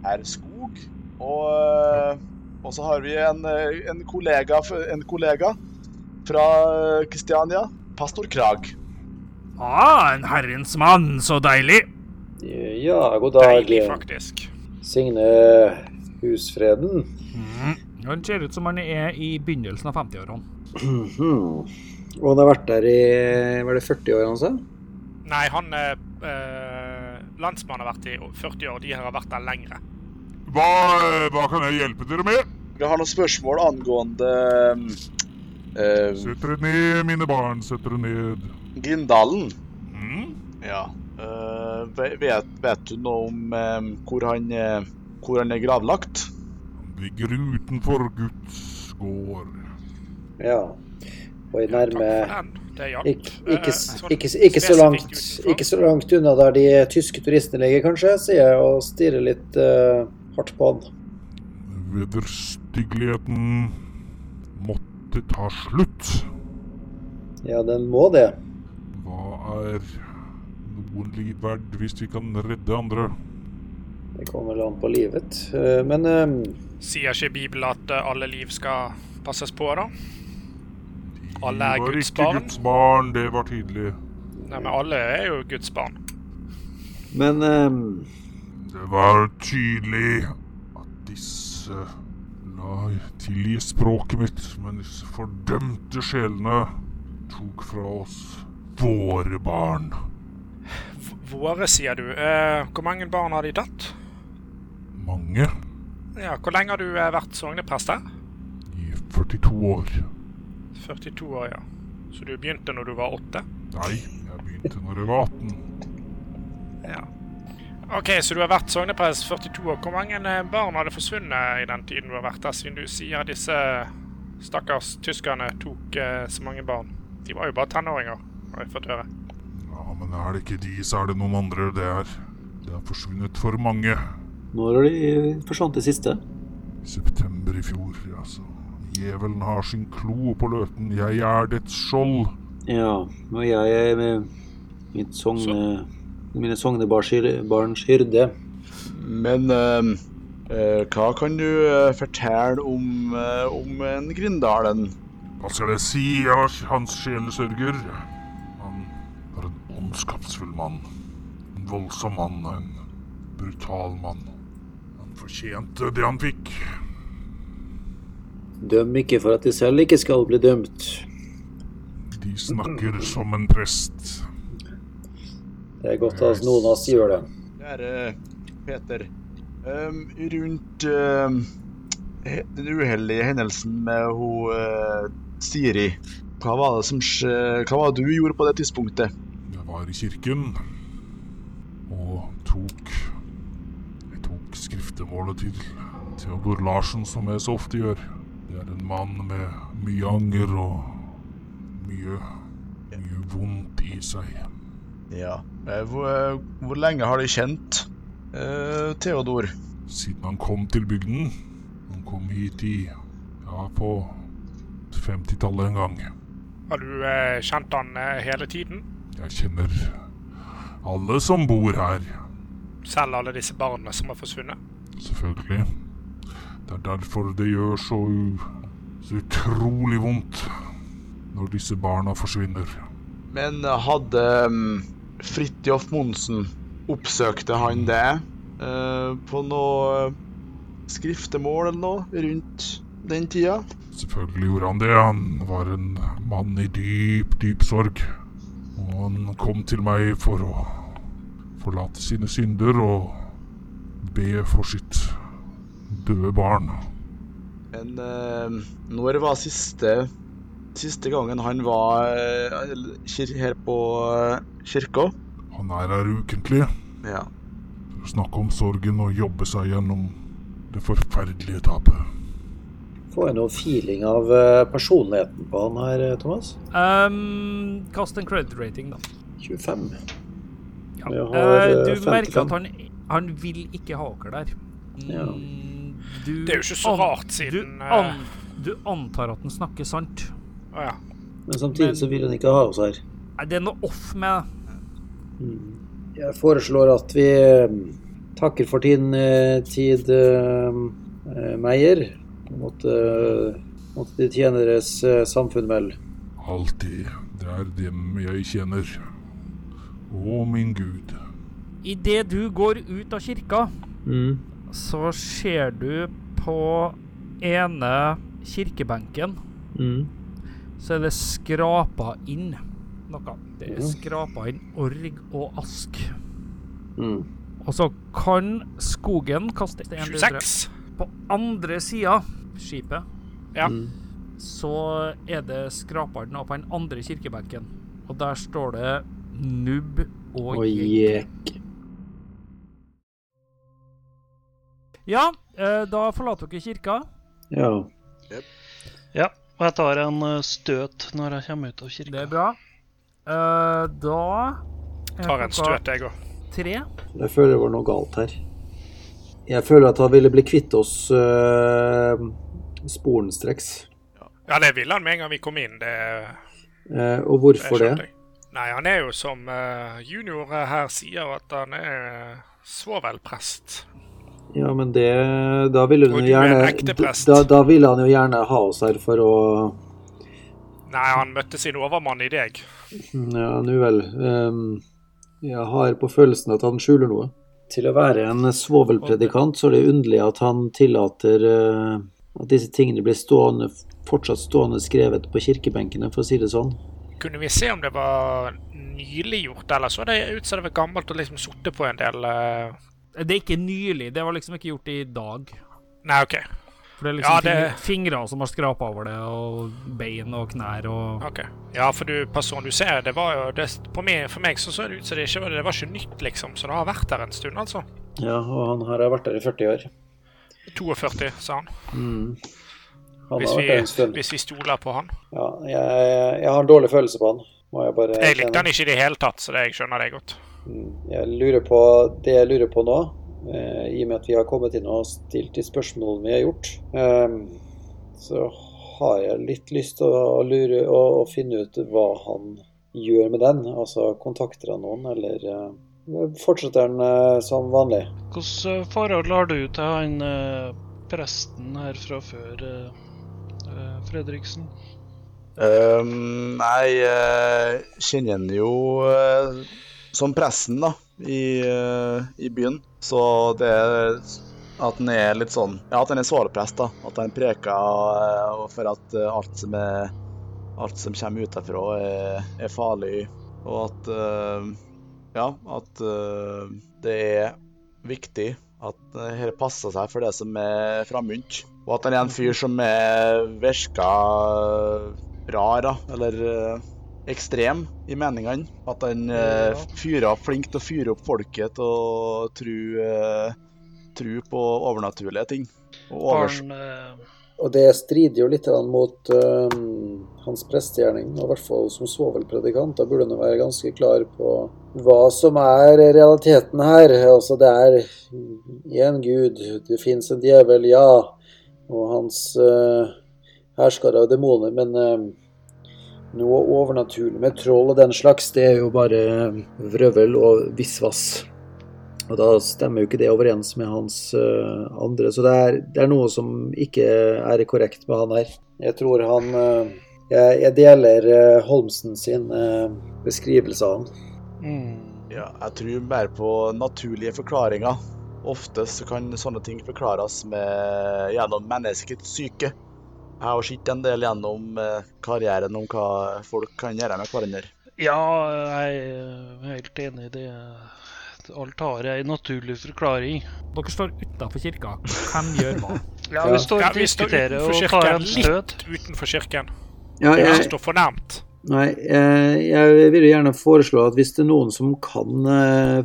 herr Skog. Og, uh, og, så har vi en, en, kollega, en kollega fra Kristiania. Pastor Krag. Ah, en herrens mann, så deilig. Ja, god dag. Deilig, faktisk. Signe Husfreden. Mm. Han ser ut som han er i begynnelsen av 50-årene. Og han har vært der i var det 40 år, han sa? Nei, han eh, Landsmannen har vært i 40 år. De har vært der lengre. Hva, hva kan jeg hjelpe dere med? Jeg har noen spørsmål angående eh, Sett dere ned, mine barn. Sett dere ned. Grindalen. Mm? Ja. Uh, vet, vet, du noe om um, hvor, han, uh, hvor han er gravlagt? Han ligger utenfor Guds gård. Ja. Og i nærme ikke, ikke, ikke, ikke, så langt, ikke så langt unna der de tyske turistene ligger, kanskje, sier jeg og stirrer litt uh, hardt på han. Vederstyggeligheten måtte ta slutt. Ja, den må det. Hva er noen liv verdt hvis vi kan redde andre? Det kommer vel an på livet, uh, men um, Sier ikke Bibelen at alle liv skal passes på, da? Alle er Guds barn. var ikke Guds barn, det var tydelig. Nei, men alle er jo Guds barn. Men um... Det var tydelig at disse La tilgi språket mitt, men disse fordømte sjelene tok fra oss våre barn. Våre, sier du. Eh, hvor mange barn har de tatt? Mange. Ja, Hvor lenge har du eh, vært sogneprest her? I 42 år. 42 år, ja. Så du begynte når du var åtte? Nei, jeg begynte når jeg var 18. Ja. OK, så du har vært sogneprest 42 år. Hvor mange eh, barn hadde forsvunnet i den tiden du har vært der, siden du sier disse stakkars tyskerne tok eh, så mange barn? De var jo bare tenåringer, har jeg fått høre. Men er det ikke de, så er det noen andre. Det er, det er forsvunnet for mange. Når har de forsvant det siste? September i fjor, altså. Djevelen har sin klo på Løten. Jeg er dets skjold. Ja, og jeg er med mitt sogne mine sognebarns hyrde. Men eh, eh, hva kan du eh, fortelle om, eh, om en Grindalen? Hva skal jeg si? Jeg var hans sjelesørger. Ondskapsfull mann. En voldsom mann. En brutal mann. Han fortjente det han fikk. Døm ikke for at de selv ikke skal bli dømt. De snakker som en prest. Det er godt at noen av oss gjør det. Kjære Peter. Um, rundt um, den uheldige hendelsen med hun uh, Siri. Hva var det som skje, Hva var det du gjorde på det tidspunktet? Var i kirken og tok Jeg tok skriftemålet til Theodor Larsen, som jeg så ofte gjør. Det er en mann med mye anger og mye, mye vondt i seg. Ja. Eh, Hvor, eh, hvor lenge har de kjent eh, Theodor? Siden han kom til bygden. Han kom hit i ja, på 50-tallet en gang. Har du eh, kjent han eh, hele tiden? Jeg kjenner alle som bor her, Selv alle disse barna som har forsvunnet? selvfølgelig. Det er derfor det gjør så, så utrolig vondt når disse barna forsvinner. Men hadde um, Fridtjof Monsen Oppsøkte han det uh, på noe skriftemål eller noe rundt den tida? Selvfølgelig gjorde han det. Han var en mann i dyp, dyp sorg. Han kom til meg for å forlate sine synder og be for sitt døde barn. Men eh, når var siste Siste gangen han var eh, her på eh, kirka? Han er her ukentlig Ja. for å snakke om sorgen og jobbe seg gjennom det forferdelige tapet. Får jeg noe feeling av eh, personligheten på han her, eh, Thomas? Um, kast en credit rating, da. 25. Ja. Har, Eh, eh, du 55. merker at han, han vil ikke ha dere der. Mm, Ja. Du Det er jo ikke så an- rart siden, du, an, du antar at han snakker sant. Å ja. Men samtidig så vil han ikke ha oss her. Nei, Det er noe off med det. Jeg foreslår at vi takker for din tid, Meyer. Måtte, måtte de tjene deres eh, samfunn vel. Alltid. Det er dem jeg kjenner. Å, min Gud. Idet du går ut av kirka, Mm. så ser du på ene kirkebenken Mm. så er det skrapa inn noe. Det er skrapa inn org og ask. Mm. Og så kan skogen kaste en, to, tre. 26. På andre sida skipet Ja. Mm. så er det skraperen og på den andre kirkebenken. Og der står det nubb og Og jekk. jek. Ja, eh, da forlater dere kirka. Ja. Ja, og jeg tar en eh, støt når jeg kommer ut av kirka. Det er bra. Eh, da Tar en støt, jeg òg. Tre. Jeg føler det var noe galt her. Jeg føler at han ville bli kvitt oss uh, sporenstreks. Ja, det ville han med en gang vi kom inn. Det, uh, og hvorfor det? det? Nei, han er jo som uh, junior her sier, at han er eh, svovelprest. Ja, men det Da ville han jo er gjerne da, da ville han jo gjerne ha oss her for å Nei, han møtte sin overmann i deg. Ja, nå vel. Um, jeg har på følelsen at han skjuler noe. Til å være en svovelpredikant, så er det underlig at han tillater eh, at disse tingene blir stående, fortsatt stående skrevet på kirkebenkene, for å si det sånn. Kunne vi se om det var nylig gjort, eller så det ut som det var gammelt og liksom sittet på en del eh, Det er ikke nylig. Det var liksom ikke gjort i dag. Nei, OK. For det er liksom Ja, det- fingre, som har skrapa over det, og bein og knær og ok. Ja, for du, personen du ser, det var jo det, på meg, For meg så så det ut som det ikke var, det var ikke nytt, liksom. Så det har vært der en stund, altså. Ja, og han her har vært der i 40 år. 42, sa han. Mm. Han Hvis har vi, vært der en stund. hvis vi stoler på han. Ja, jeg, jeg har en dårlig følelse på han. Må jeg bare Jeg likte han ikke i det hele tatt, så det, jeg skjønner det godt. Mm, Jeg lurer på Det jeg lurer på nå, i og med at vi har kommet inn og stilt de spørsmålene vi har gjort, eh, så har jeg litt lyst til å lure og, finne ut hva han gjør med den. Altså kontakter han noen, eller eh, fortsetter han eh, som vanlig. Hvilke forhold har du til han eh, presten her fra før, Fredriksen? Um? Ehm, jeg eh, kjenner han jo eh, som presten, da, i, eh, i byen. Så det er at den er litt sånn Ja, at den er såleprest, da. At den preker eh, for at eh, alt som er Alt som kommer utenfra, er, er farlig. Og at Ja, at det er viktig at dette passer seg for det som er framunt. Og at han er en fyr som er virker rar, da. Eller ekstrem i meningene. At han uh, fyrer opp, flink til å fyre opp folket til å tro, eh, tro på overnaturlige ting. Og overs Barn, eh, Og det strider jo litt mot uh, hans prestegjerning, og i hvert fall som svovelpredikant. Da burde han være ganske klar på hva som er realiteten her. Altså, det er én gud, det fins en djevel, ja, og hans uh, hersker av demoner, men eh, noe overnaturlig med troll og den slags, det er jo bare vrøvel vrøvl og visvas. Og da stemmer jo ikke det overens med hans uh, andre. Så det er, det er noe som ikke er korrekt med han her. Jeg tror han uh, jeg, jeg deler uh, Holmsen sin eh, beskrivelse av han. mm, Ja, jeg tror mer på naturlige forklaringer. Ofte så kan sånne ting forklares med, gjennom menneskets syke. Jeg har sett en del gjennom eh, karrieren om hva folk kan gjøre med hverandre. Ja, jeg er helt enig i det. Alt har en naturlig forklaring. Dere står utafor kirka. Hvem gjør hva? [laughs] Ja, Ja. vi står Ja, og vi står diskuterer utenfor og tar kirken, en støt. litt utenfor kirken. Ja, Det jeg, som står fornærmt. nei, jeg, jeg vil jo gjerne foreslå at hvis det er noen som kan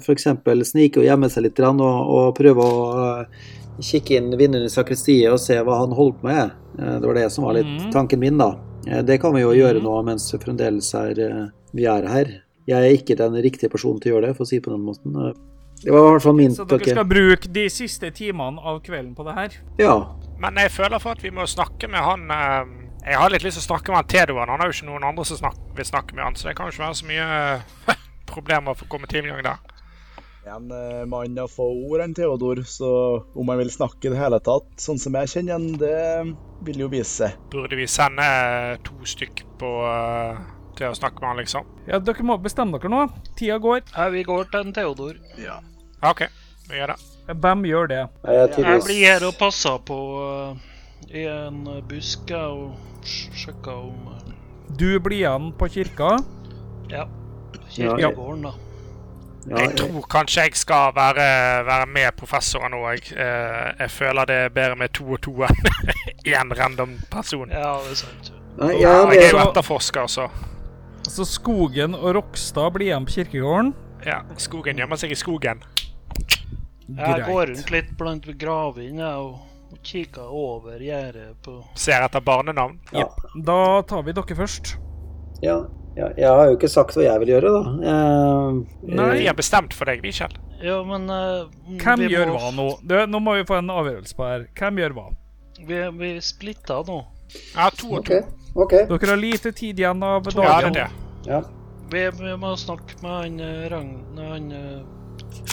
f.eks. snike og gjemme seg litt og, og prøve å eh, kikke inn vinneren i sakristiet og se hva han holdt på med, eh, det var det som var litt Mhm. tanken min, da. Eh, Det kan vi jo gjøre Mhm. nå mens vi fremdeles er eh, vi er her. Jeg er ikke den riktige personen til å gjøre det, for å si det på den måten. Det var i hvert fall min Så dere skal bruke de siste timene av kvelden på det her? Ja. Men jeg føler for at vi må snakke med han Jeg har litt lyst til å snakke med han Tedoen. Han har jo ikke noen andre som vil snakke med han, så det kan jo ikke være så mye [laughs] problemer for å komme tilgang der. En eh, mann av få ord, en Theodor, så om han vil snakke i det hele tatt, sånn som jeg kjenner han, det vil jo vise seg. Burde vi sende eh, to stykk på uh, til å snakke med han, liksom? Ja, dere må bestemme dere nå. Tida går. Ja, vi går til en Theodor. Ja, OK. Vi gjør det. Hvem gjør det? Jeg Jeg blir her og passer på uh, i en busk og sj- sjekker om uh... Du blir igjen på kirka. Ja. Ja, Kirkegården, da. Ja, Jeg tror kanskje jeg skal være, være med professoren nå. Jeg, eh, jeg føler det er bedre med to og to enn [laughs] én random person. Ja, det er sant. Nei, ja, er jeg er jo etterforsker, så Så Skogen og Rokstad blir igjen på kirkegården. ja, skogen gjemmer seg i skogen. Jeg går rundt litt blant gravene og, og kikker over gjerdet på Ser etter barnenavn. Ja. Da tar vi dere først. Ja, ja, jeg har jo ikke sagt hva jeg vil gjøre, da. Eh, Nei. jeg har bestemt for deg, Michel. Ja, men uh, Hvem gjør må- hva nå? Du, nå må vi få en avgjørelse på her. Hvem gjør hva? Vi, vi splitter nå. Ja, to og okay. to. Okay. Dere har lite tid igjen av Ja, det er det. Ja. Vi, vi må snakke med han eh, Ragn... Han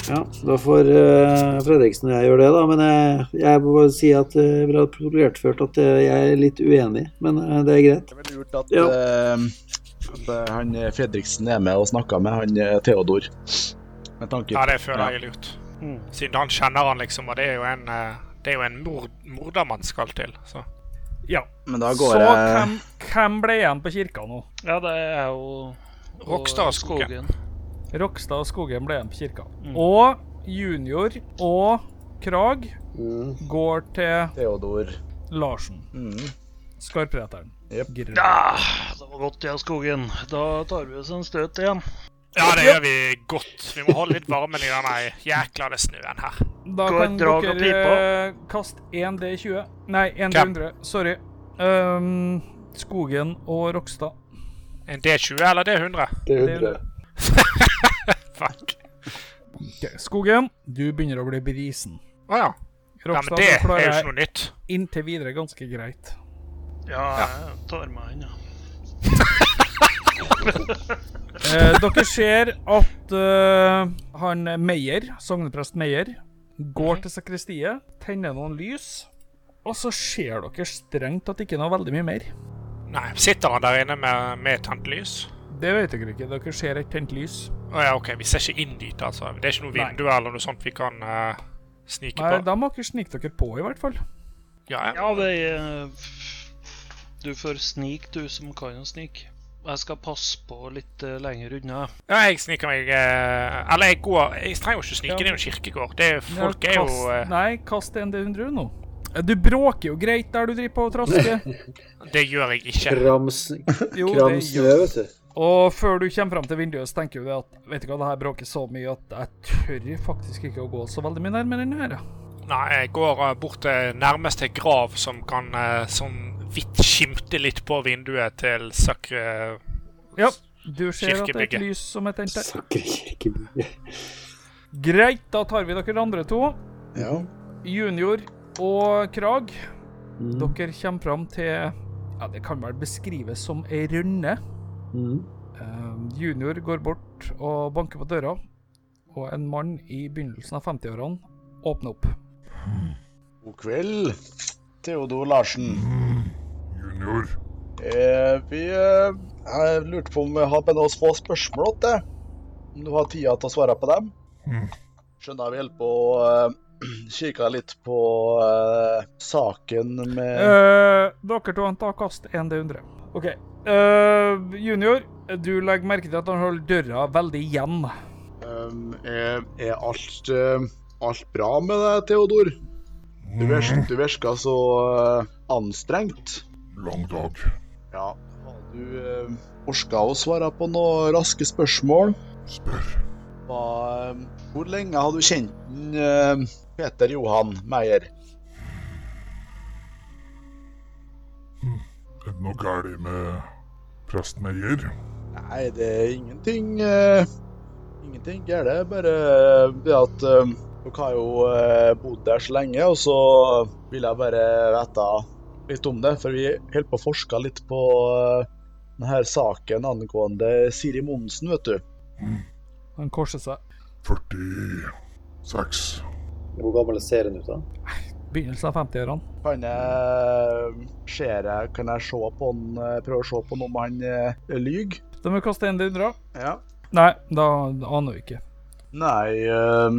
ja, da får uh, Fredriksen og jeg gjøre det, da. Men jeg, jeg må bare si at uh, vi har protokollert at jeg er litt uenig. Men uh, det er greit. Det er vel lurt at, Ja. eh, han eh, Fredriksen er med og snakker med han eh, Theodor. Med tanke Ja, det føler jeg er lurt. mm. Siden han kjenner han, liksom, og det er jo en, eh, det er jo en mord, morder man skal til. Så. Ja. Men da Så går jeg hvem, hvem ble igjen på kirka nå? Ja, det er jo Rokstad og Skogen. Rokstad og Skogen ble igjen på kirka. Mm. Og Junior og Krag Mm. går til Theodor Larsen. mm. Skarpretteren. Grr. Ja, det var godt, ja, Skogen. Da tar vi oss en støt igjen. Ja, det gjør vi godt. Vi må holde litt varmen i denne jækla snøen her. Da Gå kan dere eh, kaste 1D20. Nei, 1D100. Sorry. Um, Skogen og Rokstad. En D20 eller D100? Det er Det er 100. Fuck. Okay, Skogen, du begynner å bli brisen. Å ja. ja. Men Rokstad, det er jo ikke noe nytt. inntil videre ganske greit. Ja, jeg tar meg inn, ja. [laughs] Eh, dere ser at eh, han Meyer, sogneprest Meyer, går til sakristiet, tenner noen lys, og så ser dere strengt at det ikke er noe veldig mye mer. Nei, sitter han der inne med, med tent lys? Det vet dere ikke. Dere ser et tent lys. Å ja, OK. Vi ser ikke inn dit, altså. Det er ikke noe Nei. vindu eller noe sånt vi kan eh, snike Nei, på? da må dere snike dere på, i hvert fall. Ja, ja. Ja, det er Du får snike, du som kan å snike. Jeg skal passe på litt uh, lenger unna. ja, jeg sniker meg uh, Eller jeg går Jeg trenger jo ikke snike, Ja. det er jo kirkegård. Det er, folk Ja, er jo kast- eh, Nei, kast en D100 nå. Du bråker jo greit der du driver på og trasker. [laughs] Det gjør jeg ikke. Krams, Jo, kram det snø, gjør vet du. Og før du kommer fram til vinduet, så tenker du at Vet du hva, det her bråker så mye at jeg tør faktisk ikke å gå så veldig mye nærmere enn her. Nei, jeg går bort til nærmeste grav som kan sånn vidt skimte litt på vinduet til sakre... Ja, du ser at det er et lys som er tent der. Sakre kirkebygge. Greit, da tar vi dere andre to. Ja. Junior og Krag. Mm. Dere kommer fram til Ja, det kan vel beskrives som ei rønne. Mm. Uh, junior går bort og banker på døra, og en mann i begynnelsen av 50-årene åpner opp. God kveld, Theodor Larsen. Junior. Eh, vi eh, Jeg lurte på om vi har med oss få spørsmål til deg. Om du har tida til å svare på dem? Mm. Skjønner vi holder på å eh, kikke litt på eh, saken med Eh, dere to tar kast 1D100. OK. Eh, junior, du legger merke til at han holder døra veldig igjen. Um, er, er alt, alt bra med deg, Theodor? Du, virker, du virker så uh, anstrengt. Lang dag. Ja. Har du uh, orka å svare på noen raske spørsmål? Spør. Hva, uh, hvor lenge har du kjent den, uh, Peter Johan Meyer? Er det noe galt med prest Meyer? Nei, det er ingenting uh, Ingenting galt. Bare det at eh, dere har jo eh, bodd der så lenge, og så vil jeg bare vite litt om det. For vi holder på å forske litt på eh, denne saken angående Siri Monsen, vet du. Han korser seg. 46. Hvor gammel ser han ut, da? Begynnelsen av 50-årene. Kan jeg ser jeg, kan jeg se på han, eh, prøve å se på noe om han eh, lyver? Da må vi kaste 1D100. Ja. Nei, da aner vi ikke. Nei, eh,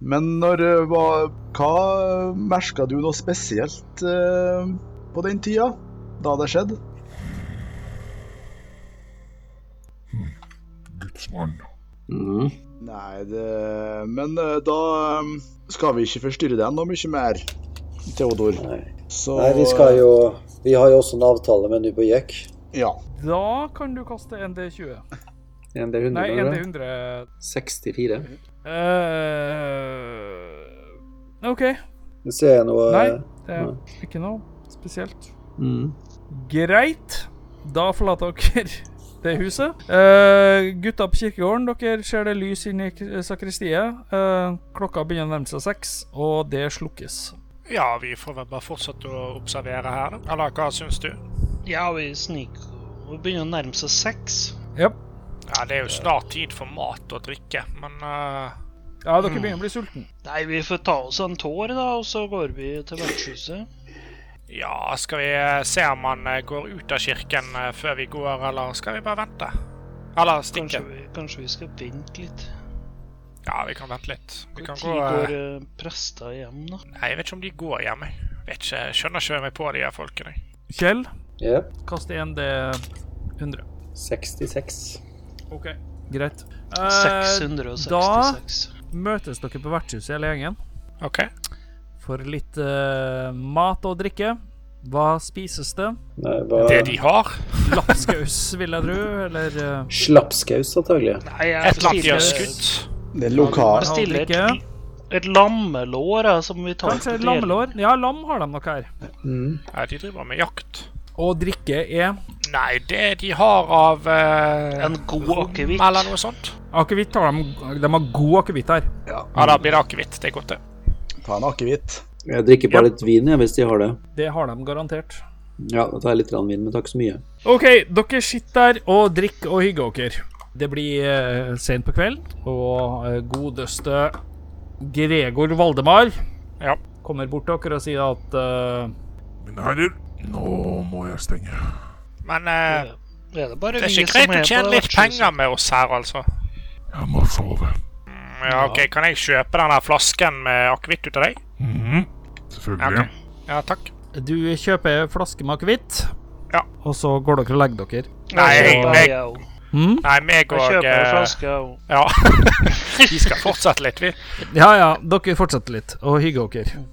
men når eh, hva, hva merka du noe spesielt eh, på den tida? Da det skjedde? Gudsmann. Mm. Nei, det Men eh, da eh, skal vi ikke forstyrre deg noe mye mer, Theodor. Nei. Så Nei, vi skal jo Vi har jo også en avtale med Nubojek. Ja. Da kan du kaste 1D20. En D100, Nei, eller? 1D100 64. eh, OK. Det ser jeg noe Nei, det er ikke noe spesielt. Mm. Greit. Da forlater dere [laughs] det huset. Uh, gutta på kirkegården, dere ser det lys inne i sakristiet. Uh, klokka begynner å nærme seg seks, og det slukkes. Ja, vi får vel bare fortsette å observere her, da. Eller hva syns du? Ja, vi sniker. Vi begynner å nærme seg seks. Ja. Ja, det er jo snart tid for mat og drikke, men uh... ja, dere begynner å bli sulten. Nei, vi får ta oss en tår, da, og så går vi til vertshuset. Ja, skal vi eh, se om han eh, går ut av kirken før vi går, eller skal vi bare vente? Eller stikke? Kanskje vi, kanskje vi skal vente litt. Ja, vi kan vente litt. Vi Hvor kan tid gå eh, går uh, prester hjem, da? Nei, jeg vet ikke om de går hjem, jeg. Vet ikke, skjønner ikke meg på de her folkene. Kjell, Ja. kast 1D100. 66. OK. Greit. Eh, 666. møtes dere på vertshuset hele gjengen OK. for litt eh, mat og drikke. Hva spises det? Nei, hva Det de har. Lapskaus, vil jeg tro, eller uh, Slapskaus, antagelig. Nei, jeg Et eller annet de har skutt. Det er lokal. bestiller et, et lammelår, ja, som vi tar Kanskje et lammelår? Ja, lam har de nok her. Mm. Ja, de driver med jakt. Og drikke er Nei, det de har av eh, En god akevitt. Eller noe sånt. Akevitt har de. De har god akevitt her. Ja, da blir det akevitt. Det er godt, det. Ta en akevitt. Jeg drikker bare Ja. litt vin, jeg, hvis de har det. Det har de garantert. Ja, da tar jeg litt vin, men takk så mye. OK, dere sitter der og drikker og hygger dere. Det blir uh, sent på kveld, og eh, godeste Gregor Valdemar Ja. kommer bort til dere og sier at eh, Mine herrer, nå må jeg stenge. Men eh, Er det bare det er ikke greit å tjene litt penger med oss her, altså. Jeg må sove. Mm, Ja, ok, Kan jeg kjøpe den der flasken med akevitt ut av deg? Mhm. Selvfølgelig. Okay. Ja, takk. du kjøper flaske med akevitt, Ja. og så går dere og legger dere. Nei, Jeg meg. Mm? nei, meg Jeg kjøper en eh, flaske, òg. Ja. [laughs] Vi skal fortsette litt, vi. Ja ja, dere fortsetter litt og hygger dere.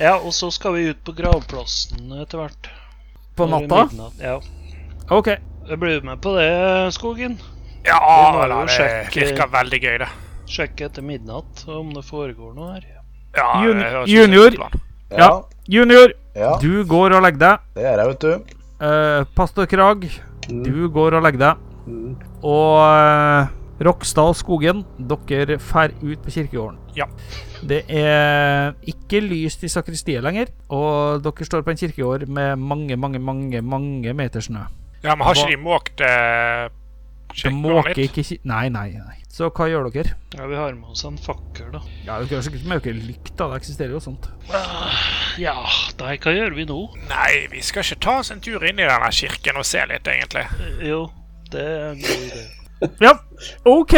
Ja, og så skal vi ut på gravplassen etter hvert. På natta? Ja. OK. Jeg blir med på det, Skogen. Ja, det sjekke- virker veldig gøy, det. Sjekke etter midnatt om det foregår noe her. Ja, Jun- junior. Ja. Junior, ja, du går og legger deg. det gjør jeg, vet du. Uh, Pastor Krag, du går og legger deg. Mm. Og eh, Rokstad og Skogen, dere drar ut på kirkegården. Ja. Det er ikke lyst i sakristiet lenger, og dere står på en kirkegård med mange, mange, mange mange meter snø. Ja, men har ikke de måkt eh, kirkegården litt? ikke Nei, nei, nei. Så hva gjør dere? Ja, Vi har med oss en fakkel, da. Ja, Dere har sikkert med dere lykt, da. Det eksisterer jo sånt. Ja, nei, hva gjør vi nå? Nei, vi skal ikke ta oss en tur inn i denne kirken og se litt, egentlig. Eh, Jo, det er en god idé. Ja, OK.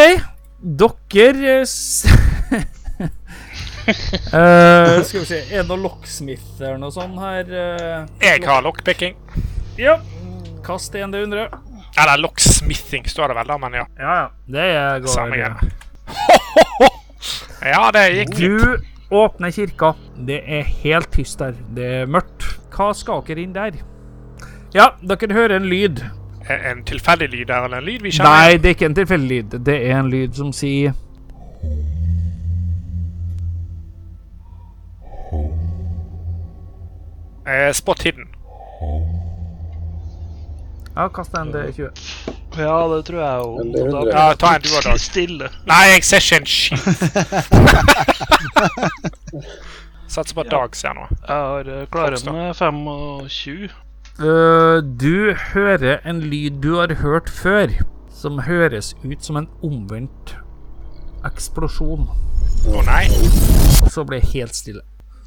Dere uh, [laughs] Eh, Skal vi se Er det noe locksmith eller noe sånt her? Uh, Jeg har lockpicking. Ja. Kast en D100. Eller locksmithing, står det vel, da, men ja. Ja, ja. Det går Samme greia. [laughs] Ja, det gikk fint. Du åpner kirka. Det er helt tyst der. Det er mørkt. Hva skal dere inn der? Ja, dere hører en lyd. En en tilfeldig lyd der, eller en lyd vi kjenner? Nei, det er ikke en tilfeldig lyd. Det er en lyd som sier Eh, spot hidden. Ja, kast en D20. Ja, det tror jeg er hundre. Ja, ta en du òg, Dag. Stille. Nei, jeg ser ikke en skitt. [laughs] Satser på at Dag ser noe. Jeg har eh, klarer med 25. Øh, du hører en lyd du har hørt før, som høres ut som en omvendt eksplosjon. Å nei. Og så blir det helt stille.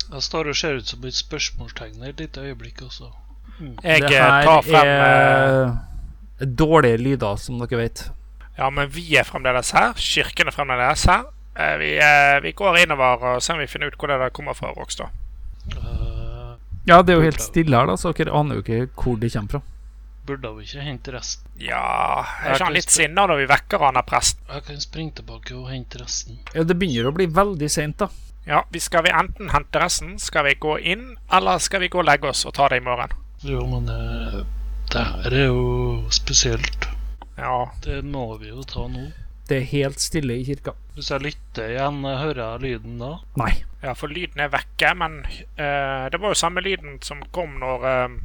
Jeg står og ser ut som et spørsmålstegn et lite øyeblikk også. Jeg det eh, her tar frem eh, er dårlige lyder, som dere vet. Ja, men vi er fremdeles her. Kirken er fremdeles her. Eh, Vi, eh, vi går innover og ser om vi finner ut hvor det der kommer fra, Rokstad. Eh, Ja, det er jo helt stille her, da, så dere aner jo ikke hvor det kommer fra. burde vi ikke hente resten? Ja, er ikke han litt sinna når vi vekker han av presten? Jeg kan springe tilbake og hente resten. Ja, Det begynner å bli veldig seint, da. Ja, vi skal vi enten hente resten, skal vi gå inn, eller skal vi gå og legge oss og ta det i morgen? Jo, men det, det her er jo spesielt. Ja, Det må vi jo ta nå. Det er helt stille i kirka. Hvis jeg lytter igjen, hører jeg lyden da? Nei. ja for lyden er vekke, men uh, det var jo samme lyden som kom når uh,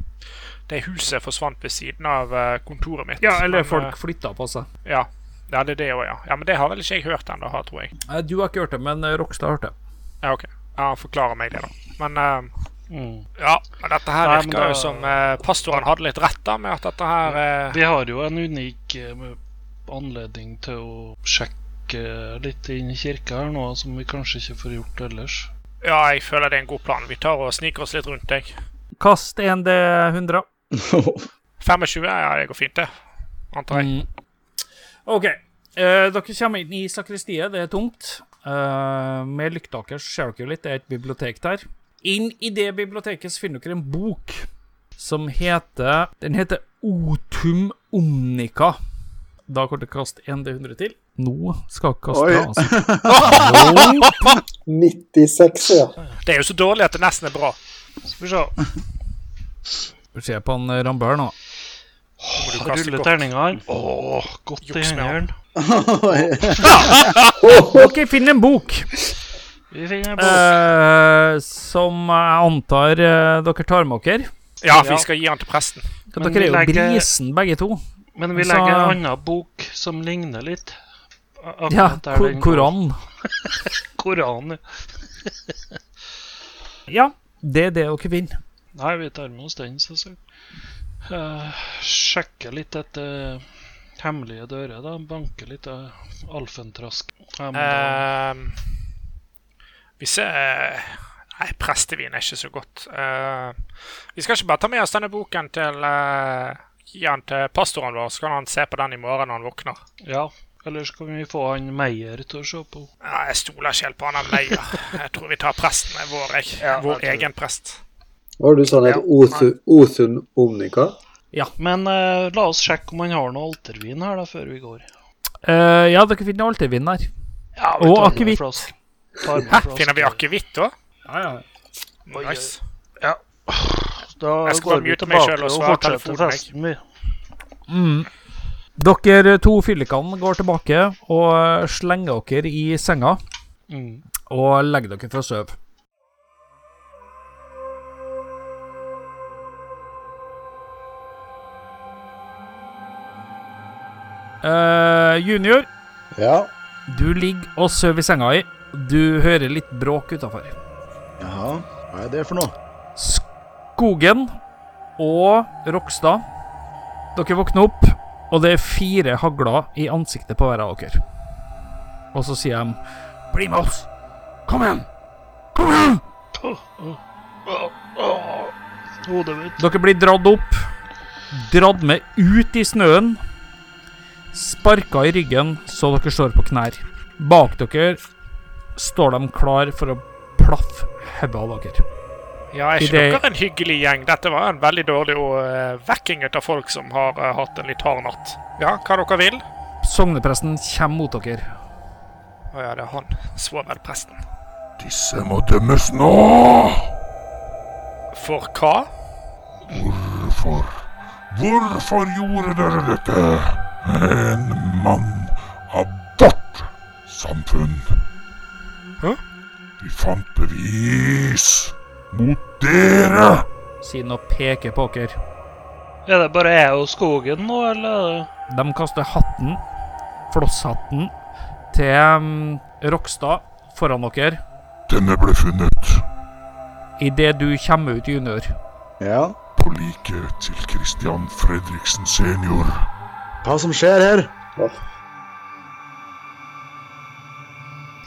det huset forsvant ved siden av uh, kontoret mitt. Ja, eller Men, folk flytta på seg. ja. ja, det er det òg, ja. ja. Men det har vel ikke jeg hørt ennå, har, tror jeg. Du har ikke hørt det, men Rokstad har hørt det. Ja, OK. Ja, Forklarer meg det, da. Men eh, Mm. ja, men dette her Nei, virker da- jo som eh, pastoren hadde litt rett da, med at dette her eh, Vi har jo en unik eh, anledning til å sjekke litt inn i kirka her nå, som vi kanskje ikke får gjort ellers. Ja, jeg føler det er en god plan. Vi tar og sniker oss litt rundt deg. Kast 1D100. 25, [laughs] ja, det går fint, det. Antar jeg. Mm. OK. Eh, dere kommer inn i sakristiet. Det er tomt. Eh, med lykta deres ser dere jo litt. Det er et bibliotek der. Inn i det biblioteket så finner dere en bok som heter Den heter Otum Omnica. Da kan å kaste 1D100 til. Nå skal jeg kaste, altså. [laughs] 96, ja. Det er jo så dårlig at det nesten er bra. Skal vi se. Vi ser på han Rambert nå. Må du kaste godt. terningene. Åh, godt i hendene. Dere finner en bok Vi finner en bok. eh, som jeg antar eh, dere tar med dere. Ja, vi skal gi han til presten. Men dere er jo legger- brisen, begge to. Men vi legger en annen bok som ligner litt. Ja, kor Koranen. Ko- den går. Koran. [laughs] Koran. ja. [laughs] Ja, det er det dere vinner. Nei, vi tar med oss den, selvsagt. Uh, sjekker litt etter hemmelige dører, da. Banker litt av Alfentrask. Um, uh, hvis jeg Nei, prestevin er ikke så godt. Uh, vi skal ikke bare ta med oss denne boken til uh, Gi den til pastoren vår, så kan han se på den i morgen når han våkner. ja. Eller så kan vi få han Meyer til å se på. Ja, jeg stoler ikke helt på han Meyer. Jeg tror vi tar presten med vår, jeg, vår egen prest. Hva var du sånn han het? Othun Omnika? Ja. Men uh, la oss sjekke om han har noe altervin her da, før vi går. Uh, ja, dere finner altervin vin der. Ja, en akevitt. Hæ, finner vi akevitt òg? Ja, ja. Nice. Nice. Da Jeg skal går bare vi mute meg tilbake selv og og svare fortsetter telefonen, jeg. festen, vi. Mm. Dere to fyllikene går tilbake og slenger dere i senga Mm. og legger dere for å sove. Uh, junior, Ja. du ligger og sover i senga i. Du hører litt bråk utafor. Jaha, hva er det for noe? Skogen og Rokstad. Dere våkner opp, og det er fire hagler i ansiktet på hver av dere. Og så sier de Bli med oss! Kom igjen! Kom igjen! Hodet mitt. Dere blir dratt opp, dratt med ut i snøen, sparka i ryggen så dere står på knær. Bak dere står de klar for å plaffe hodet av dere. Ja, er ikke dere en hyggelig gjeng? Dette var en veldig dårlig uh, vekking av folk som har uh, hatt en litt hard natt. Ja, hva dere vil? Sognepresten kommer mot dere. Å ja, det er han. Svovelpresten. Disse må dømmes nå! For hva? Hvorfor? Hvorfor gjorde dere dette? En mann av vårt samfunn. Hæ? Vi fant bevis mot dere. Sier han og peker på dere. Er det bare jeg og skogen nå, eller? er De kaster hatten, flosshatten, til um, Rokstad foran dere Denne ble funnet idet du kommer ut, junior. Ja, på liket til Christian Fredriksen senior. hva som skjer her?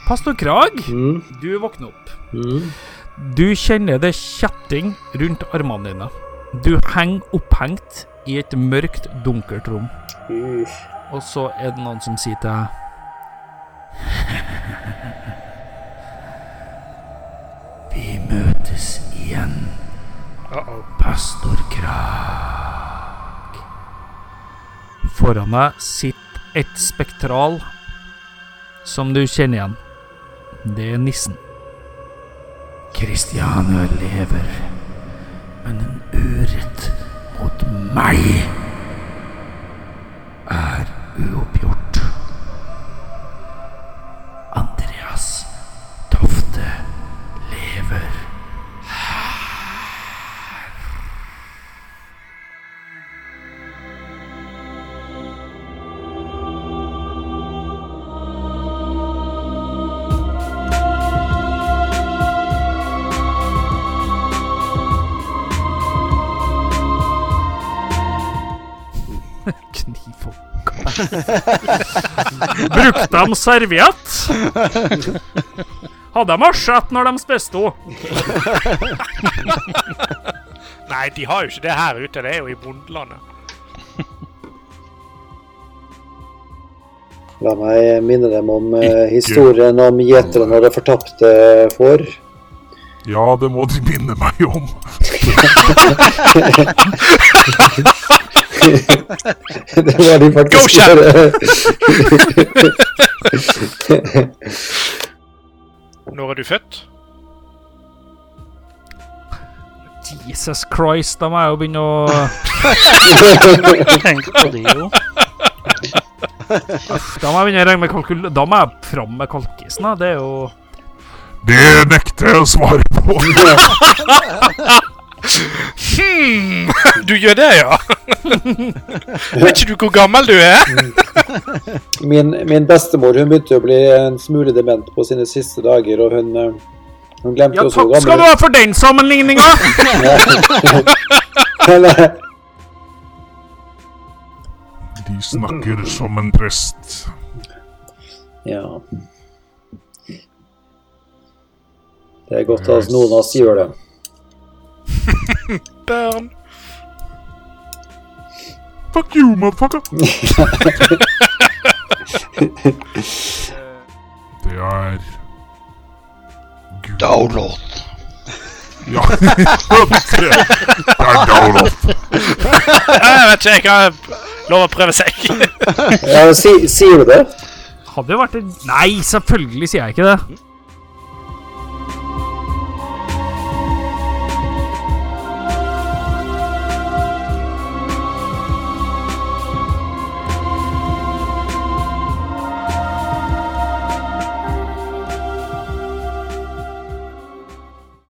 Pastor Krag, Mm. du våkner opp. Mm. Du kjenner det kjetting rundt armene dine. Du henger opphengt i et mørkt, dunkelt rom. Uh. Og så er det noen som sier til deg [laughs] Vi møtes igjen, pastor Krag. Foran deg sitter et spektral som du kjenner igjen. Det er nissen. Kristiania lever, men en urett mot meg er uoppgjort. Brukte de serviett? Hadde de asjett når de spiste henne? Nei, de har jo ikke det her ute. Det er jo i bondelandet. La meg minne dem om eh, historien om gjeteren og det fortapte får. Ja, det må de minne meg om. [laughs] [laughs] det var de faktisk Go. [laughs] Når er du født? Jesus Christ, da må jeg jo begynne å Tenk på det, jo. Da må jeg begynne å regne med kalkul... Da må jeg fram med kalkisen, da. Det er jo Det nekter jeg å svare på. [laughs] Hmm, du gjør det, ja? [laughs] Vet ikke du hvor gammel du er? [laughs] Min, min bestemor hun begynte å bli en smule dement på sine siste dager, og hun, hun glemte Ja, også hvor takk skal du ha for den sammenligninga! [laughs] De snakker som en prest. Ja. Det er godt at noen av oss gjør det. [laughs] Burn. Fuck you, motherfucker! [laughs] Det er Gud. Download. [laughs] Ja, det er download. Jeg vet ikke, jeg har lov å prøve seg. Ja, si, sier du det? Hadde jo vært en Nei, selvfølgelig sier jeg ikke det.